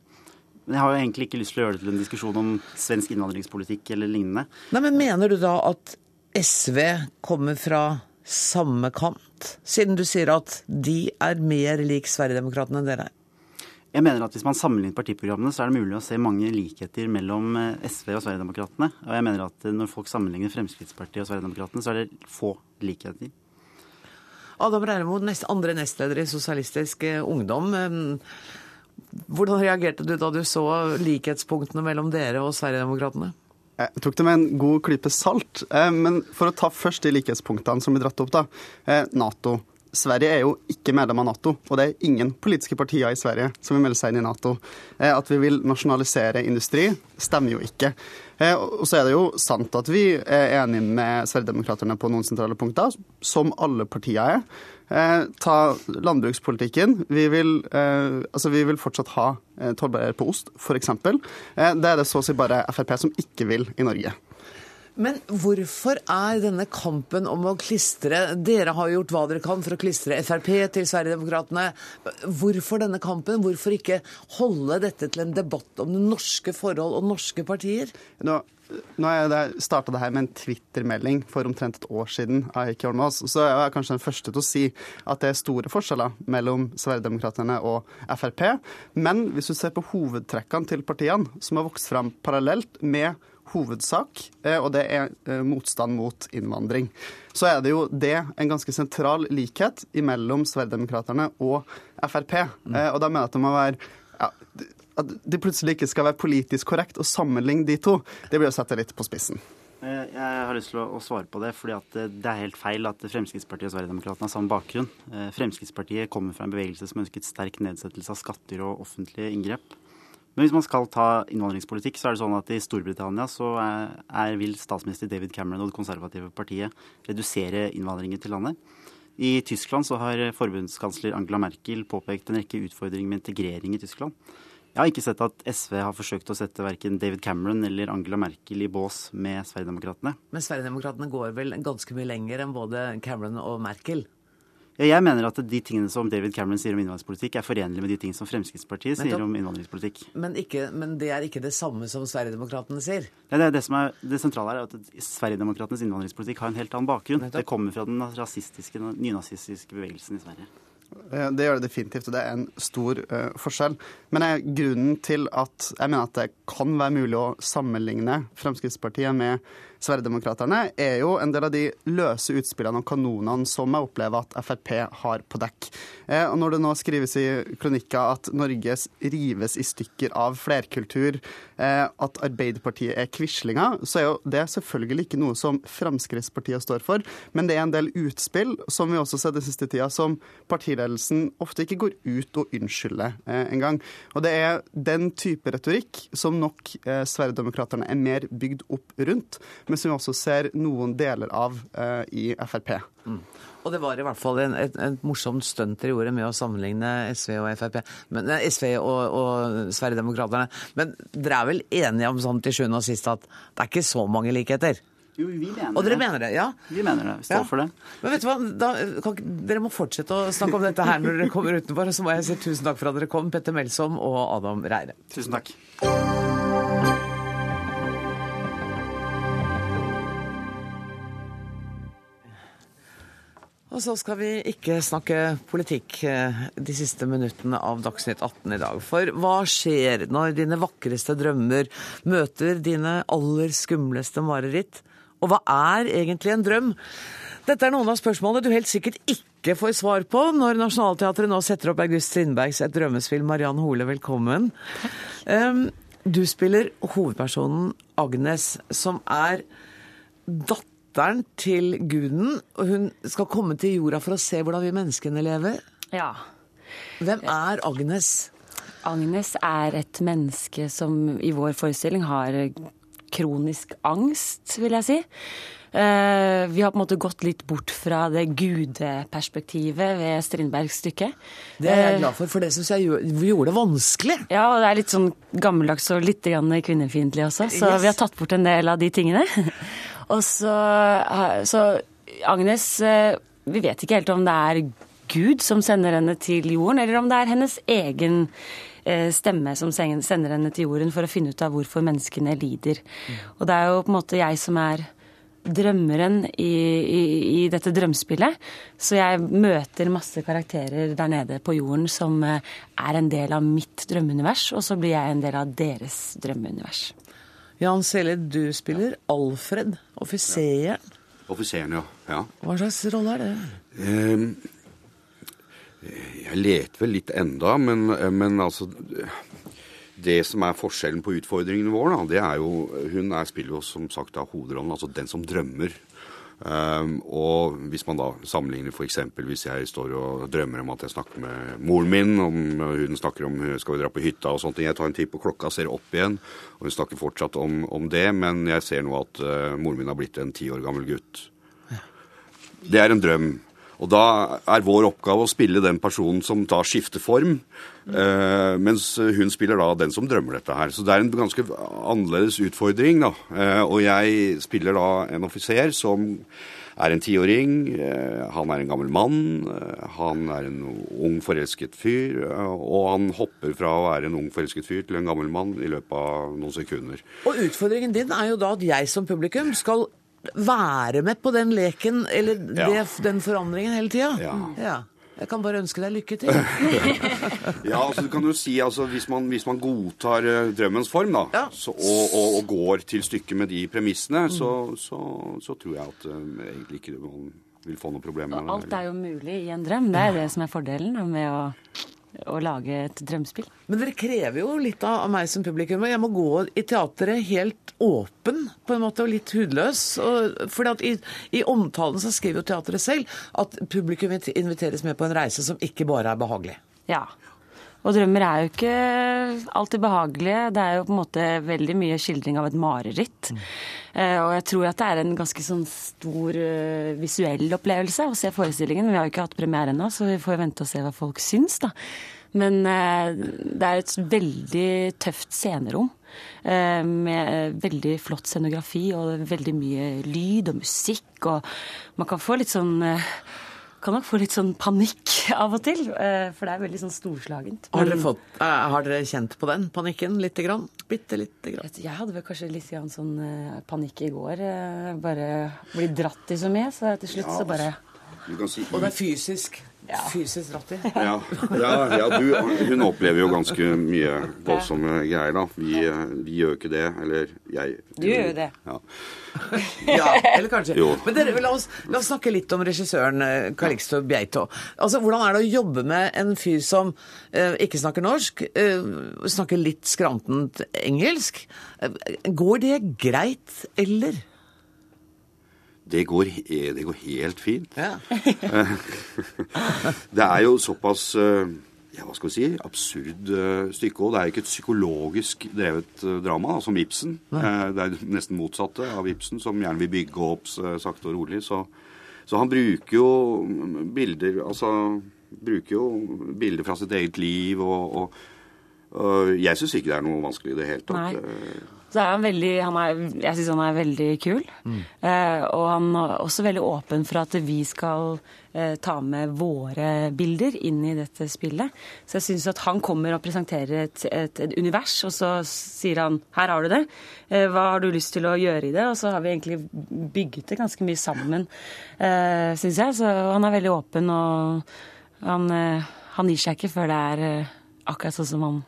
Men jeg har jo egentlig ikke lyst til å gjøre det til en diskusjon om svensk innvandringspolitikk eller lignende. Nei, men Mener du da at SV kommer fra samme kant, siden du sier at de er mer lik Sverigedemokraterna enn dere er? Jeg mener at Hvis man sammenligner partiprogrammene, så er det mulig å se mange likheter mellom eh, SV og Sverigedemokraterna. Og jeg mener at når folk sammenligner Fremskrittspartiet og Sverigedemokraterna, så er det få likheter. Adam Reiremo, andre nestleder i Sosialistisk eh, Ungdom. Hvordan reagerte du da du så likhetspunktene mellom dere og Sverigedemokraterna? Jeg tok det med en god klype salt. Eh, men for å ta først de likhetspunktene som blir dratt opp, da. Eh, Nato. Sverige er jo ikke medlem av Nato, og det er ingen politiske partier i Sverige som vil melde seg inn i Nato. Eh, at vi vil nasjonalisere industri, stemmer jo ikke. Og så er det jo sant at vi er enige med Sverigedemokraterna på noen sentrale punkter, som alle partier er. Eh, ta landbrukspolitikken. Vi vil, eh, altså vi vil fortsatt ha eh, tollbarrierer på ost, f.eks. Eh, det er det så å si bare Frp som ikke vil i Norge. Men hvorfor er denne kampen om å klistre Dere har gjort hva dere kan for å klistre Frp til Sverigedemokraterna. Hvorfor denne kampen? Hvorfor ikke holde dette til en debatt om norske forhold og norske partier? Nå, nå har jeg starta det her med en Twitter-melding for omtrent et år siden. av Heikki Holmås, så jeg er kanskje den første til å si at det er store forskjeller mellom Sverigedemokraterna og Frp. Men hvis du ser på hovedtrekkene til partiene, som har vokst fram parallelt med hovedsak, eh, og det er eh, motstand mot innvandring. Så er det jo det en ganske sentral likhet mellom Sverigedemokraterna og Frp. Mm. Og da mener jeg at det må være ja, at det plutselig ikke skal være politisk korrekt å sammenligne de to, det blir å sette litt på spissen. Eh, jeg har lyst til å svare på det, fordi eh, det er helt feil at Fremskrittspartiet og Sverigedemokraterna har samme bakgrunn. Eh, Fremskrittspartiet kommer fra en bevegelse som ønsket sterk nedsettelse av skatter og offentlige inngrep. Men hvis man skal ta innvandringspolitikk, så er det sånn at i Storbritannia så er, er, vil statsminister David Cameron og det konservative partiet redusere innvandringen til landet. I Tyskland så har forbundskansler Angela Merkel påpekt en rekke utfordringer med integrering i Tyskland. Jeg har ikke sett at SV har forsøkt å sette verken David Cameron eller Angela Merkel i bås med Sverigedemokraterna. Men Sverigedemokraterna går vel ganske mye lenger enn både Cameron og Merkel? Jeg mener at de tingene som David Cameron sier om innvandringspolitikk, er forenlige med de tingene som Fremskrittspartiet sier om innvandringspolitikk. Men, ikke, men, det er ikke det samme som Sverigedemokraterna sier? Ja, det, det, som er det sentrale er at Sverigedemokraternes innvandringspolitikk har en helt annen bakgrunn. Det kommer fra den rasistiske, nynazistiske bevegelsen i Sverige. Det gjør det definitivt, og det er en stor uh, forskjell. Men jeg, grunnen til at jeg mener at det kan være mulig å sammenligne Fremskrittspartiet med Sverigedemokraterna, er jo en del av de løse utspillene og kanonene som jeg opplever at Frp har på dekk. Eh, og når det nå skrives i kronikker at Norge rives i stykker av flerkultur, eh, at Arbeiderpartiet er quislinger, så er jo det selvfølgelig ikke noe som Fremskrittspartiet står for, men det er en del utspill, som vi også ser den siste tida, som partiledelsen ofte ikke går ut og unnskylder eh, engang. Og det er den type retorikk som nok Sverigedemokraterna er mer bygd opp rundt. Men som vi også ser noen deler av uh, i Frp. Mm. Og det var i hvert fall en, et, et morsomt stunt dere gjorde med å sammenligne SV og Frp, men, nei, SV og, og Sverigedemokraterna. Men dere er vel enige om sånn til sjuende og sist at det er ikke så mange likheter? Jo, vi mener og dere mener det, ja? Vi mener det. Vi står ja. for det. Men vet du hva, da, kan, Dere må fortsette å snakke om dette her når dere kommer utenfor. Og så må jeg si tusen takk for at dere kom, Petter Melsom og Adam Reire. Tusen takk. Og så skal vi ikke snakke politikk eh, de siste minuttene av Dagsnytt 18 i dag. For hva skjer når dine vakreste drømmer møter dine aller skumleste mareritt? Og hva er egentlig en drøm? Dette er noen av spørsmålene du helt sikkert ikke får svar på når Nationaltheatret nå setter opp August Strindbergs Et drømmespill. Mariann Hole, velkommen. Um, du spiller hovedpersonen Agnes, som er datter datteren til guden, og hun skal komme til jorda for å se hvordan vi menneskene lever. Ja. Hvem er Agnes? Agnes er et menneske som i vår forestilling har kronisk angst, vil jeg si. Uh, vi har på en måte gått litt bort fra det gudeperspektivet ved Strindbergs stykke. Det er jeg glad for, for det syns jeg gjorde det vanskelig. Ja, og det er litt sånn gammeldags og litt kvinnefiendtlig også, så yes. vi har tatt bort en del av de tingene. <laughs> Og så, så Agnes eh, Vi vet ikke helt om det er Gud som sender henne til jorden, eller om det er hennes egen eh, stemme som sender henne til jorden for å finne ut av hvorfor menneskene lider. Mm. Og det er jo på en måte jeg som er drømmeren i, i, i, dette drømspillet. Så jeg møter masse karakterer der nede på jorden som eh, er en del av mitt drømmeunivers, og så blir jeg en del av deres drømmeunivers. Jan Sele, du spiller Alfred, offiseren. Offiseren, ja. ja. Hva slags rolle er det? Eh, jeg leter vel litt enda, men, men, altså Det som er forskjellen på utfordringene våre, da, det er jo Hun er, spiller jo som sagt av hovedrollen, altså den som drømmer. Um, og hvis man da sammenligner f.eks. hvis jeg står og drømmer om at jeg snakker med moren min, om hun snakker om skal vi dra på hytta og sånt, jeg tar en tid på klokka, ser opp igjen, og hun snakker fortsatt om, om det, men jeg ser nå at uh, moren min har blitt en ti år gammel gutt. Ja. Det er en drøm. Og da er vår oppgave å spille den personen som da skifter form, uh, mens hun spiller da den som drømmer dette her. Så det er en ganske annerledes utfordring, da. Uh, og jeg spiller da en offiser som er en tiåring. Uh, han er en gammel mann. han er en ung, forelsket fyr. og han hopper fra å være en ung, forelsket fyr til en gammel mann i løpet av noen sekunder. Og utfordringen din er jo da at jeg som publikum skal være med på den leken eller det, ja. den forandringen hele tida. Ja. ja. Jeg kan bare ønske deg lykke til. <laughs> ja, altså du kan jo si altså hvis man, hvis man godtar uh, drømmens form, da, ja. så, og, og, og, går til stykket med de premissene, mm. så, så, så, tror jeg at uh, egentlig ikke man vil få noen problemer. Alt er jo mulig i en drøm. Det er det som er fordelen med å å lage et drømmespill. Men dere krever jo litt av meg som publikum. og Jeg må gå i teatret helt åpen på en måte, og litt hudløs. For i, i, omtalen så skriver jo teatret selv at publikum inviteres med på en reise som ikke bare er behagelig. Ja. Og drømmer er jo ikke alltid behagelige. Det er jo på en måte veldig mye skildring av et mareritt. Mm. Uh, og jeg tror at det er en ganske sånn stor uh, visuell opplevelse å se forestillingen. Vi har jo ikke hatt premiere ennå, så vi får vente og se hva folk syns, da. Men uh, det er et veldig tøft scenerom. Med veldig flott scenografi og veldig mye lyd og musikk. Og man kan få litt sånn kan nok få litt sånn panikk av og til, eh, for det er veldig sånn storslagent. Har dere, fått, uh, har dere kjent på den panikken lite grann? Bitte lite grann? Jeg hadde vel kanskje litt sånn uh, panikk i går. Uh, bare bli dratt i så mye, så til slutt ja, så bare si, Og det er fysisk? Ja. Fysisk rått i. Ja, ja, ja du, hun opplever jo ganske mye voldsomme greier, da. Vi, vi, gjør ikke det. Eller jeg Du gjør jo det. Ja. <laughs> ja, eller kanskje. Jo. Men dere, la, oss, la oss snakke litt om regissøren eh, Calixto Beito. Altså, Hvordan er det å jobbe med en fyr som eh, ikke snakker norsk, eh, snakker litt skrantent engelsk? Eh, går det greit, eller? Det går, det går helt fint. Ja. <laughs> det er jo såpass eh, ja, hva skal vi si, absurd uh, stykke. Og det er ikke et psykologisk drevet uh, drama, da, som Ibsen. Det er nesten motsatte av Ibsen, som gjerne vil bygge opp sakte og rolig. Så, så, han bruker jo bilder altså bruker jo bilder fra sitt eget liv. og, og, og jeg syns ikke det er noe vanskelig i det hele tatt. Nei. Så er han veldig han er, Jeg syns han er veldig kul. Mm. Eh, og han er også veldig åpen for at vi skal eh, ta med våre bilder inn i dette spillet. Så jeg syns at han kommer og presenterer et, et, et, univers, og så sier han her har du det. Eh, hva har du lyst til å gjøre i det? Og så har vi egentlig bygget det ganske mye sammen, eh, syns jeg. Så han er veldig åpen, og han, eh, han gir seg ikke før det er eh, akkurat sånn som han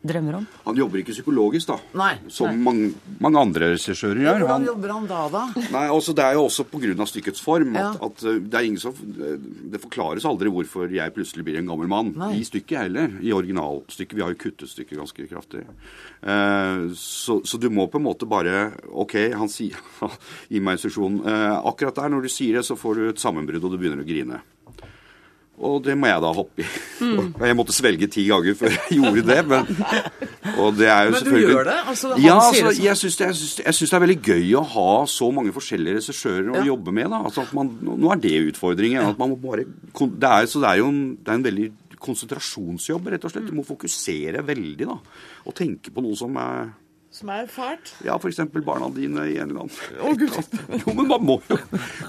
drømmer om. Han jobber ikke psykologisk, da. Nei. Som nei. Mange, mange, andre regissører gjør. Hvordan jobber han da, da? Nei, altså Det er jo også pga. stykkets form. Ja. At, at, det er ingen som Det forklares aldri hvorfor jeg plutselig blir en gammel mann. Nei. I stykket heller. I originalstykket. Vi har jo kuttet stykket ganske kraftig. Uh, så, så, du må på en måte bare OK, han sier <laughs> Gi meg instruksjon. Uh, akkurat der, når du sier det, så får du et sammenbrudd, og du begynner å grine. Og det må jeg da hoppe i. Mm. Jeg måtte svelge ti ganger før jeg gjorde det. Men, <laughs> det er jo men du gjør det? Altså, ja, altså, jeg syns det, det, er veldig gøy å ha så mange forskjellige regissører å ja. jobbe med. Altså, man, nå er det utfordringen. Bare, det, er, så det er jo en, det er en veldig konsentrasjonsjobb, rett og slett. Du må fokusere veldig da, og tenke på noe som er som er fælt? Ja, f.eks. barna dine i en eller annen Å, Gud. <laughs> Jo, men man må jo,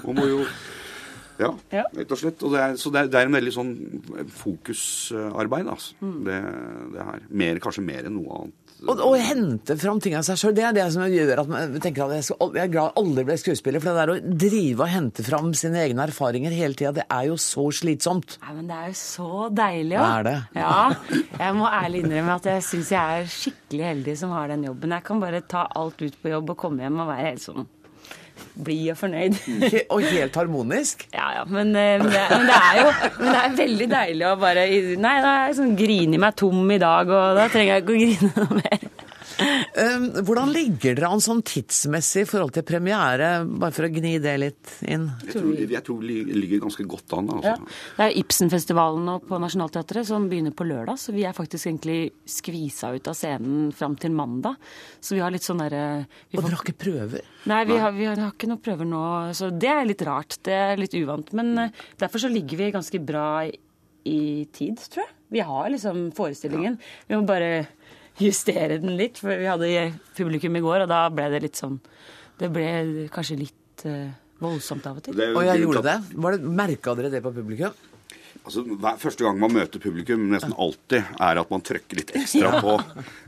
man må jo ja, ja, rett og slett. Og det er, så det er, det er, en veldig sånn fokusarbeid, altså. Mm. Det, det, her. Mer, kanskje mer enn noe annet. Og, og hente fram ting av seg sjøl, det er det som gjør at man tenker at jeg, skal, jeg er glad aldri ble skuespiller. For det der å drive og hente fram sine egne erfaringer hele tida, det er jo så slitsomt. Nei, men det er jo så deilig òg. Det er det. Ja. Jeg må ærlig innrømme at jeg syns jeg er skikkelig heldig som har den jobben. Jeg kan bare ta alt ut på jobb og komme hjem og være helt sånn blid og fornøyd. og helt harmonisk? <laughs> Ja, ja. Men, eh, men, det, men, det, er jo men det er veldig deilig å bare Nei, da er jeg sånn grine meg tom i dag, og da trenger jeg ikke å <laughs> grine noe mer. Ehm, hvordan ligger dere an sånn tidsmessig i forhold til premiere, bare for å gni det litt inn? Jeg tror, jeg tror vi ligger ganske godt an. Altså. Ja. Det er Ibsenfestivalen nå på Nationaltheatret som begynner på lørdag, så vi er faktisk egentlig skvisa ut av scenen fram til mandag. Så vi har litt sånn derre Og dere har ikke prøver? Nei, vi har, vi har, ikke noen prøver nå. Så det er litt rart. Det er litt uvant. Men uh, derfor så ligger vi ganske bra i, i tid, tror jeg. Vi har liksom forestillingen. Ja. Vi må bare justere den litt. For vi hadde publikum i går, og da ble det litt sånn Det ble kanskje litt uh, voldsomt av og til. Og jeg gjorde det? Var det Merka dere det på publikum? Altså, hver, Første gang man møter publikum, nesten alltid, er at man trykker litt ekstra på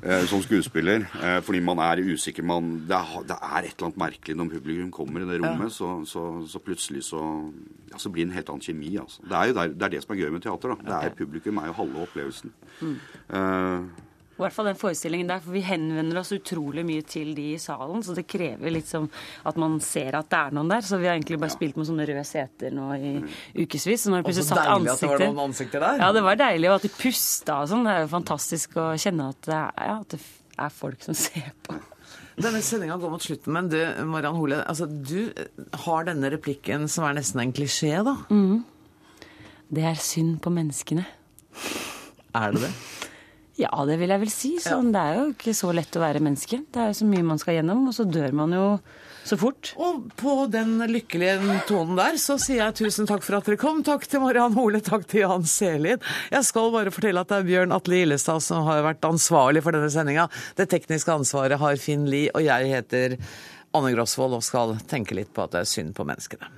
eh, som skuespiller. Eh, fordi man er usikker. Man, det, er, det, er, et eller annet merkelig når publikum kommer i det rommet. Ja. Så, så, så, plutselig så, ja, så blir det en helt annen kjemi. Altså. Det, er jo der, det, er det som er gøy med teater. da. Det er Publikum er jo halve opplevelsen. Mm. Eh, i hvert fall den forestillingen der, for vi henvender oss utrolig mye til de i salen. Så det krever liksom at man ser at det er noen der. Så vi har egentlig bare ja. spilt med sånne røde seter nå i ukevis. Og Så deilig at det var noen ansikter der. Ja, det var deilig. Og at de pusta og sånn. Det er jo fantastisk å kjenne at det er, ja, at det er folk som ser på. Denne sendinga går mot slutten, men du Mariann Hole, altså, du har denne replikken som er nesten en klisjé, da? Mm. Det er synd på menneskene. Er det det? Ja, det vil jeg vel si. Sånn. Det er jo ikke så lett å være menneske. Det er jo så mye man skal gjennom, og så dør man jo så fort. Og på den lykkelige tonen der så sier jeg tusen takk for at dere kom. Takk til Mariann Hole, takk til Jan Selin. Jeg skal bare fortelle at det er Bjørn Atle Illestad som har vært ansvarlig for denne sendinga. Det tekniske ansvaret har Finn Lie, og jeg heter Anne Grosvold og skal tenke litt på at det er synd på menneskene.